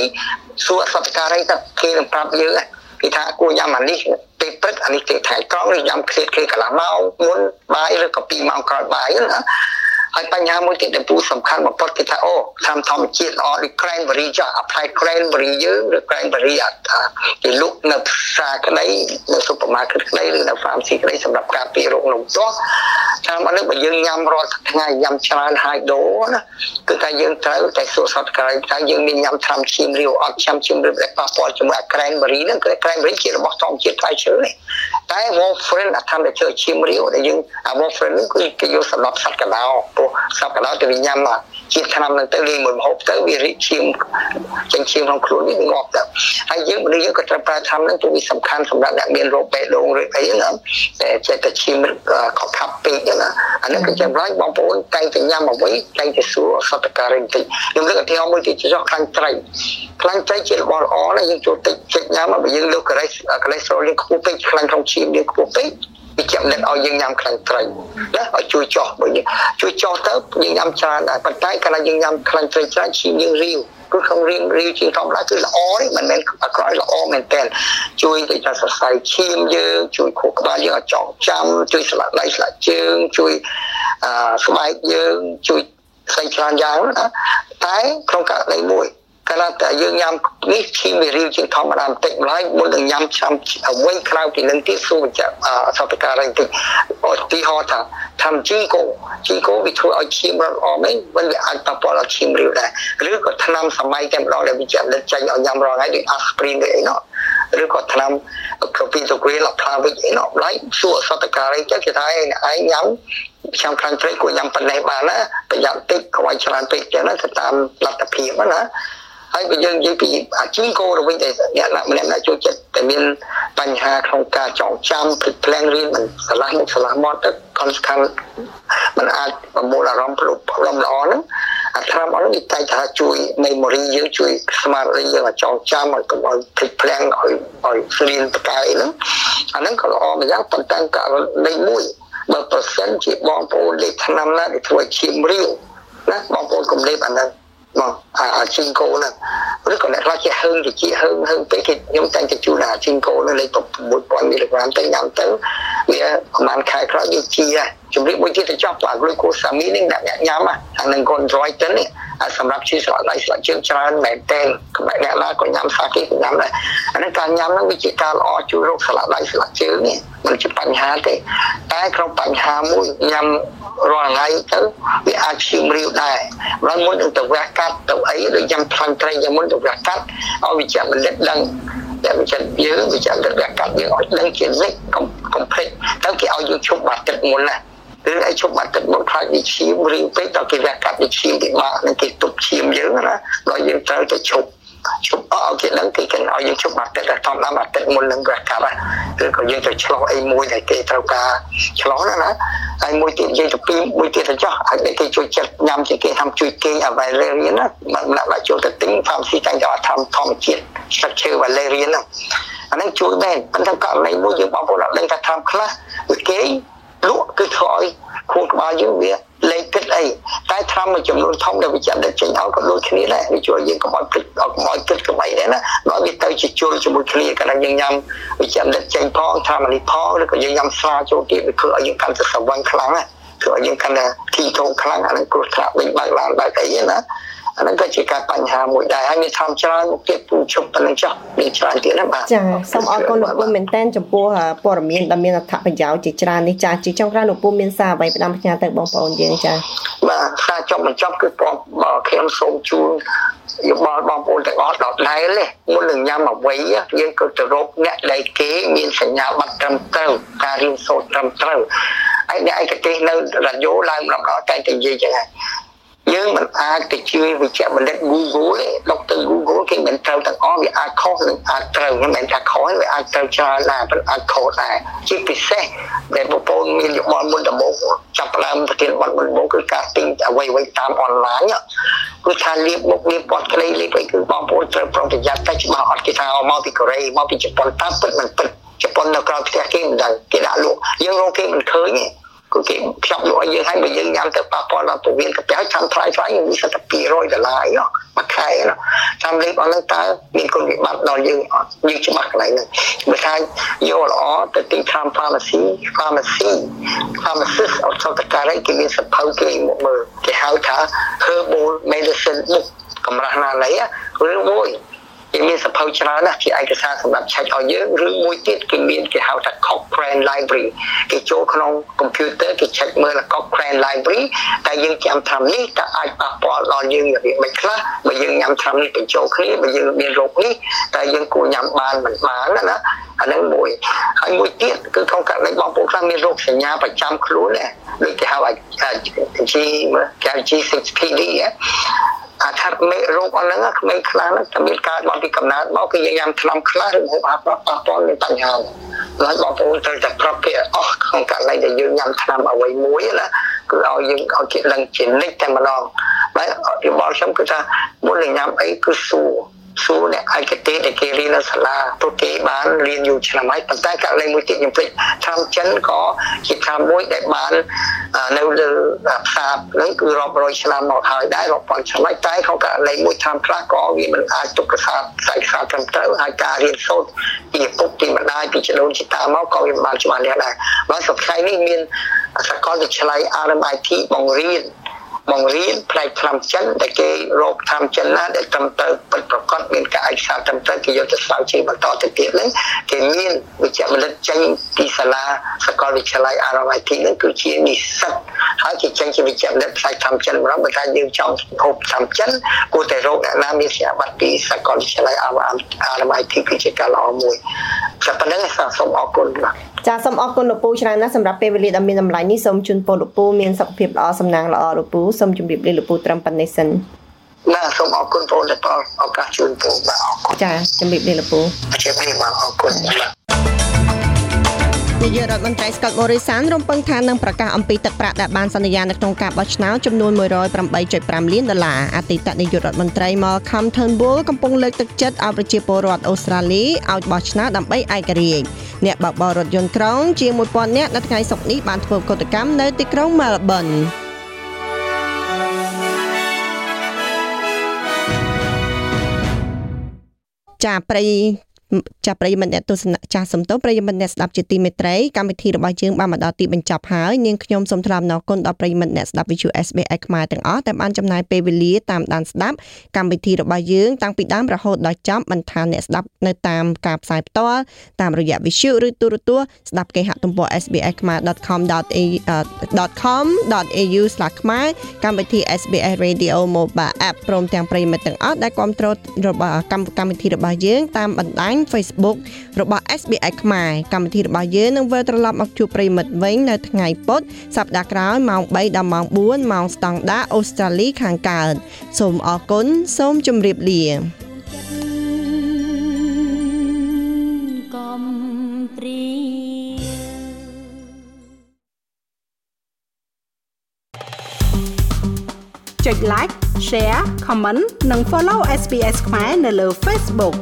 សួរសត្វការីថាគេនឹងប្រាប់យើងគេថាគួរញ៉ាំអានេះពេលព្រឹកអានេះទេថ្ងៃត្រង់នេះញ៉ាំឃ្លាតឃ្លាតកន្លះម៉ោងមុនបាយឬក៏2ម៉ោងក្រោយបាយណា ហើយបញ្ហាមួយទៀតដែលពូសំខាន់បំផុតគេថាអូតាមធម្មជាតិល្អដូច cranberry ចាស់ apply cranberry យើងឬ cranberry អត់ថាគេលក់នៅផ្សារក្តីនៅ supermarket ក្តីឬនៅ pharmacy ក្តីសម្រាប់ការពាររោគនោះទោះតាមអត់បើយើងញ៉ាំរាល់ថ្ងៃញ៉ាំច្រើនហើយដូរណាគឺថាយើងត្រូវតែសួរសត្វក្រៃថាយើងមានញ៉ាំត្រាំឈាមរាវអត់ញ៉ាំឈាមរាវដែលប៉ះពាល់ជាមួយ cranberry ហ្នឹងគឺ cranberry ជារបស់ធម្មជាតិផ្លែឈើនេះ តែ warfarin អត្ថប្រយោជន៍ឈាមរាវដែលយើង warfarin គឺគេយកសម្រាប់សត្វកណ្ដោព្រោះសត្វកណ្ដោទៅវាញ៉ាំ ជាតិថ្នាំហ្នឹងទៅលេងមួយម្ហូបទៅវារីកឈាមចេញឈាមក្នុងខ្លួនវាងាប់ទៅហើយយើងមនុស្សយើងក៏ត្រូវប្រើថ្នាំហ្នឹងព្រោះវាសំខាន់សម្រាប់អ្នកមានរោគបេះដូងឬអីហ្នឹងតែចេះតែឈាមខកខាប់ពេកណាអានេះគឺចម្រាញ់បងប្អូនតែងតែញ៉ាំអ្វីតែងតែសួរសតការីបន្តិចខ្ញុំលើកឧទាហរណ៍មួយទៀតចោះខ្លាញ់ត្រីខ្លាញ់ត្រីជារបស់ល្អណាស់យើងចូលតិចចិត្តញ៉ាំបើយើងលើកកូលេសកូលេស្តេរ៉ុលយើងខ្ពស់ពេកខ្លាញ់ក្នុងឈាមយើងខ្ពស់ពេក វាចាំនិតឲ្យយើងញ៉ាំខ្លាំងត្រីណាឲ្យជួយចោះបើយើងជួយចោះទៅយើងញ៉ាំច្រើនដែរប៉ុន្តែកាលណាយើងញ៉ាំខ្លាំងត្រីច្រើនឈាមយើងរាវគឺក្នុងរៀងរាវជាងធម្មតាគឺល្អទេមិនមែនអាក្រក់ល្អមែនតើជួយទៅថាសរសៃឈាមយើងជួយខួរក្បាលយើងឲ្យចងចាំជួយស្លាក់ដៃស្លាក់ជើងជួយអឺស្បែកយើងជួយផ្សេងច្រើនយ៉ាងណាតែក្នុងករណីមួយ កាលតែយើងញ៉ាំនេះឈាមវារាវជាងធម្មតាបន្តិចម្ល៉េះមុននឹងញ៉ាំឆ្នាំអ្វីក្រៅពីនឹងទៀតសួរបញ្ជាក់សពការបន្តិចឧទាហរណ៍ថាធ្វើជីកូជីកូវាធ្វើឲ្យឈាមរត់អមហ្នឹងមិនវាអាចប៉ះពាល់ដល់ឈាមរាវដែរឬក៏ថ្នាំសម័យតែម្ដងដែលវាចាក់ដិតចេញឲ្យញ៉ាំរាល់ថ្ងៃដូច aspirin ឬអីនោះឬក៏ថ្នាំ clopidogrel ផ្លាវិចអីនោះឡៃសួរសតការីចឹងគេថាឯងឯងញ៉ាំខ្ញុំខ្លាំងព្រៃគួរញ៉ាំប៉ុណ្ណេះបានណាប្រយ័ត្នតិចកុំឲ្យច្រើនពេកចឹងណាទៅតាមលទ្ធភាពណា ហើយបើយើងនិយាយពីអាជីវករវិញតែអ្នកណាម្នាក់ណាចូលចិត្តតែមានបញ្ហាក្នុងការចងចាំភ្លេចភ្លាំងរៀនមិនឆ្លាស់មុខឆ្លាស់មាត់ទៅខនស្ខានมันអាចប្រមូលអារម្មណ៍ព្រលព្រលំល្អហ្នឹងអាត្រាំអត់នេះតែថាជួយ memory យើងជួយស្មារតីយើងឲ្យចងចាំឲ្យកុំឲ្យភ្លេចភ្លាំងឲ្យឲ្យរៀនប្រកែកហ្នឹងអាហ្នឹងក៏ល្អម្យ៉ាងប៉ុន្តែករណីមួយបើប្រសិនជាបងប្អូនលេខឆ្នាំណាដែលធ្វើឲ្យឈាមរាវណាបងប្អូនកុំលេបអាហ្នឹង មកអាជីងកូហ្នឹងឬក៏អ្នកខ្លះជាហឹងជាជាហឹងហឹងពេកគេខ្ញុំតែងតែជូនអាជីងកូហ្នឹងលេខ 6000មីលីក្រាមទៅញ៉ាំទៅវាប្រហែលខែក្រោយវាជាជំរាបមួយទៀតទៅចប់អា glucosamine នេះអ្នកញ៉ាំអានឹង chondroitin នេះសម្រាប់ឈឺស្រកដៃស្រកជើងច្រើនមែនទែនក្បែរអ្នកណាក៏ញ៉ាំសាគេក៏ញ៉ាំដែរអានេះការញ៉ាំហ្នឹងវាជាការល្អជួយរោគស្រកដៃស្រកជើងនេះមិនជាបញ្ហាទេតែក្នុងបញ្ហាមួយញ៉ាំរាល់ថ្ងៃទៅវាអាចឈាមរាវដែរហើយមុននឹងទៅវះកាត់ទៅអីដូចញ៉ាំខ្លាំងត្រីយ៉ាងមុនទៅវះកាត់ឲ្យវាចាំលិតដឹងតែវិចិត្រយើងវិចិត្រទៅវះកាត់យើងឲ្យដឹងជានិច្ចកុំកុំភ្លេចទៅគេឲ្យយើងឈប់បាត់ទឹកមុនណា ឬឲ្យឈប់បាត់ទឹកមុនខ្លាចវាឈាមរាវពេកដល់គេវះកាត់វាឈាមពិបាកនឹងគេទប់ឈាមយើងណាដល់យើងត្រូវទៅឈប់ជប់អស់គេដឹងគេគេឲ្យយើងជប់អាទិត្យធម្មតាអាទិត្យមុននឹងវាកាប់ឬក៏យើងទៅឆ្លោះអីមួយដែលគេត្រូវការឆ្លោះណាណាហើយមួយទៀតនិយាយទៅពីរមួយទៀតទៅចោះឲ្យគេជួយចិត្តញ៉ាំជាគេធ្វើជួយគេអាវ៉ាលេរៀនណាមិនដាក់ដាក់ចូលទៅទិញផាមស៊ីតាំងយកធម្មធម្មជាតិស្លឹកឈើវ៉ាលេរៀនណាអានេះជួយមែនប៉ុន្តែករណីមួយយើងបងប្អូនអត់ដឹងថាធ្វើខ្លះគេ លក់គឺធ្វើឲ្យខួរក្បាលយើងវាលេខគិតអីតែថ្នាំមួយចំនួនធំដែលវិចិត្រចេញឲ្យក៏ដូចគ្នាដែរវាជួយយើងកុំឲ្យគិតកុំឲ្យគិតកុំអីដែរណាដល់វាទៅជាជួលជាមួយគ្នាកាលណាយើងញ៉ាំវិចិត្រចេញផងថ្នាំនេះផងឬក៏យើងញ៉ាំស្រាចូលទៀតវាធ្វើឲ្យយើងកាន់តែស្រវឹងខ្លាំងណាធ្វើឲ្យយើងកាន់តែទីធំខ្លាំងអានឹងគ្រោះថ្នាក់វិញបើកឡើងបើកអីណា អាហ្នឹងក៏ជាការបញ្ហាមួយដែរហើយមានធម្មច្រើនទៀតពូជប់ប៉ុណ្្នឹងចោះមានច្រើនទៀតណាបាទចាសូមអរគុណលោកពូមែនតែនចំពោះព័ត៌មានដែលមានអត្ថប្រយោជន៍ជាច្រើននេះចាជាចុងក្រោយលោកពូមានសារអ្វីផ្ដាំផ្ញើទៅបងប្អូនយើងចាបាទសារចប់បញ្ចប់គឺខ្ញុំសូមជូនយោបល់បងប្អូនទាំងអស់ដល់ដែរទេមុននឹងញ៉ាំអ្វីយើងក៏ទៅរកអ្នកដែលគេមានសញ្ញាបត្រត្រឹមត្រូវការរៀនសូត្រត្រឹមត្រូវហើយអ្នកឯកទេសនៅរ៉ាឌីយ៉ូឡើងម្ដងតែតែនិយាយចឹងហើយ យើងមិនអាចទៅជឿវិជ្ជបណ្ឌិត Google ទេដុកទ័រ Google គេមិនត្រូវទាំងអស់វាអាចខុសនិងអាចត្រូវមិនមែនថាខុសវាអាចត្រូវច្រើនដែរប៉ុន្តែអាចខុសដែរជាពិសេសដែលបងប្អូនមានយោបល់មុនដំបូងចាប់ផ្ដើមប្រធានបទមុនដំបូងគឺការទិញអ្វីអ្វីតាមអនឡាញគឺថាលៀបមុខលៀបពណ៌ក្លេលៀបអីគឺបងប្អូនត្រូវប្រុងប្រយ័ត្នតែច្បាស់អត់គេថាមកពីកូរ៉េមកពីជប៉ុនតាមពិតមិនពិតជប៉ុននៅក្រៅផ្ទះគេមិនដឹងគេដាក់លក់យើងរកគេមិនឃើញទេ គឺគេខ្ចប់លក់ឲ្យយើងហើយបើយើងញ៉ាំទៅប៉ះពាល់ដល់ពោះវៀនកាពះចាំថ្លៃថ្លៃវាសិតតែ200ដុល្លារអីមួយខែណាចាំលេបអស់ហ្នឹងតើមានគុណវិបត្តិដល់យើងអត់យើងច្បាស់កន្លែងហ្នឹងបើថាយកល្អទៅទីខាង pharmacy pharmacy pharmacist អត់ចូលតការគេមានសភៅគេមកមើលគេហៅថា herbal medicine book កម្រាស់ណាណីឬមួយ គេមានសភៅច្រើនណាស់ជាឯកសារសម្រាប់ឆែកឲ្យយើងឬមួយទៀតគេមានគេហៅថា Cochrane Library គេចូលក្នុង computer គេឆែកមើល Cochrane Library តែយើងចាំត្រាំនេះតើអាចប៉ះពាល់ដល់យើងរបៀបមិនខ្លះបើយើងញ៉ាំត្រាំនេះបញ្ចូលគ្នាបើយើងមានរោគនេះតើយើងគួរញ៉ាំបានមិនបានណាអានឹងមួយហើយមួយទៀតគឺក្នុងករណីបងប្អូនខ្លះមានរោគសញ្ញាប្រចាំខ្លួនដែរដូចគេហៅថា G គេហៅ G6PD អាថាមេរោគអស់ហ្នឹងក្មេងខ្លះហ្នឹងតែមានកើតមកពីកំណើតមកគឺយើងញ៉ាំថ្នាំខ្លះឬហូបអាហារប៉ះពាល់មានបញ្ហាហើយបងប្អូនត្រូវតែប្រាប់គេអស់ក្នុងករណីដែលយើងញ៉ាំថ្នាំអ្វីមួយណាគឺឲ្យយើងឲ្យគេដឹងជានិច្ចតែម្ដងហើយយោបល់ខ្ញុំគឺថាមុននឹងញ៉ាំអីគឺសួរ សួរអ្នកឯកទេសដែលគេរៀននៅសាលាព្រោះគេបានរៀនយូរឆ្នាំហើយប៉ុន្តែករណីមួយទៀតខ្ញុំភ្លេចឆ្នាំចិនក៏ជាឆ្នាំមួយដែលបាននៅលើផ្សារហ្នឹងគឺរាប់រយឆ្នាំមកហើយដែររាប់ពាន់ឆ្នាំហើយតែក្នុងករណីមួយឆ្នាំខ្លះក៏វាមិនអាចទុកកសាផ្សាយខ្សែត្រឹមត្រូវហើយការរៀនសូត្រពីឪពុកពីម្ដាយពីជីដូនជីតាមកក៏វាមិនបានច្បាស់លាស់ដែរបើសប្តាហ៍នេះមានសកលវិទ្យាល័យ RMIT បង្រៀន បង្រៀនផ្នែកថ្នាំចិនដែលគេរកថ្នាំចិនណាដែលត្រឹមត្រូវពិតប្រាកដមានការឯកសារត្រឹមត្រូវគេយកទៅស្រាវជ្រាវបន្តទៅទៀតហ្នឹងគេមានវិជ្ជាបណ្ឌិតចេញពីសាលាសាកលវិទ្យាល័យ RMIT ហ្នឹងគឺជានិស្សិតហើយគេចេញជាវិជ្ជាបណ្ឌិតផ្នែកថ្នាំចិនម្ដងបើថាយើងចង់ហូបថ្នាំចិនគួរតែរកអ្នកណាមានសិក្សាប័ណ្ណពីសាកលវិទ្យាល័យ RMIT គឺជាការល្អមួយតែប៉ុណ្្នឹងសូមអរគុណបាទ ចាសូមអរគុណលោកពូច្រើនណាស់សម្រាប់ពេលវេលាដ៏មានតម្លៃនេះសូមជូនពរលោកពូមានសុខភាពល្អសំណាងល្អលោកពូសូមជម្រាបលាលោកពូត្រឹមប៉ុណ្ណេះសិនបាទសូមអរគុណបងដែលផ្ដល់ឱកាសជូនពូបាទអរគុណចាជម្រាបលាលោកពូជម្រាបលាបាទអរគុណបាទ នាយករដ្ឋមន្ត្រី Scott Morrison រំពឹងថានឹងប្រកាសអំពីទឹកប្រាក់ដែលបានសន្យានៅក្នុងការបោះឆ្នោតចំនួន108.5លានដុល្លារអតីតនាយករដ្ឋមន្ត្រី Malcolm Turnbull កំពុងលើកទឹកចិត្តឲ្យប្រជាពលរដ្ឋអូស្ត្រាលីឲ្យបោះឆ្នោតដើម្បីឯករាជ្យអ្នកបើកបររថយន្តក្រុងជាង1000នាក់នៅថ្ងៃសុក្រនេះបានធ្វើកតកម្មនៅទីក្រុង Melbourne ចាប្រិយ ចាប្រិយមិត្តអ្នកទស្សនៈចាស់សំទោប្រិយមិត្តអ្នកស្ដាប់ជាទីមេត្រីកម្មវិធីរបស់យើងបានមកដល់ទីបញ្ចប់ហើយនាងខ្ញុំសូមថ្លែងអំណរគុណដល់ប្រិយមិត្តអ្នកស្ដាប់ Visual SBS ខ្មែរទាំងអស់ដែលបានចំណាយពេលវេលាតាមដានស្ដាប់កម្មវិធីរបស់យើងតាំងពីដើមរហូតដល់ចប់មិនថាអ្នកស្ដាប់នៅតាមការផ្សាយផ្ទាល់តាមរយៈ Visual ឬទូរទស្សន៍ស្ដាប់គេហទំព័រ sbs.com.au/com.au/ ខ្មែរកម្មវិធី SBS Radio Mobile App ព្រមទាំងប្រិយមិត្តទាំងអស់ដែលគ្រប់គ្រងរបស់កម្មវិធីរបស់យើងតាមបណ្ដាញ Facebook របស់ SBS ខ្មែរកម្មវិធីរបស់យើងនឹងវិលត្រឡប់មកជួបប្រិមិត្តវិញនៅថ្ងៃពុធសប្តាហ៍ក្រោយម៉ោង3ដល់ម៉ោង4ម៉ោងស្តង់ដារអូស្ត្រាលីខាងកើតសូមអរគុណសូមជម្រាបលាកំព្រីចុច like share comment និង follow SBS ខ្មែរនៅលើ Facebook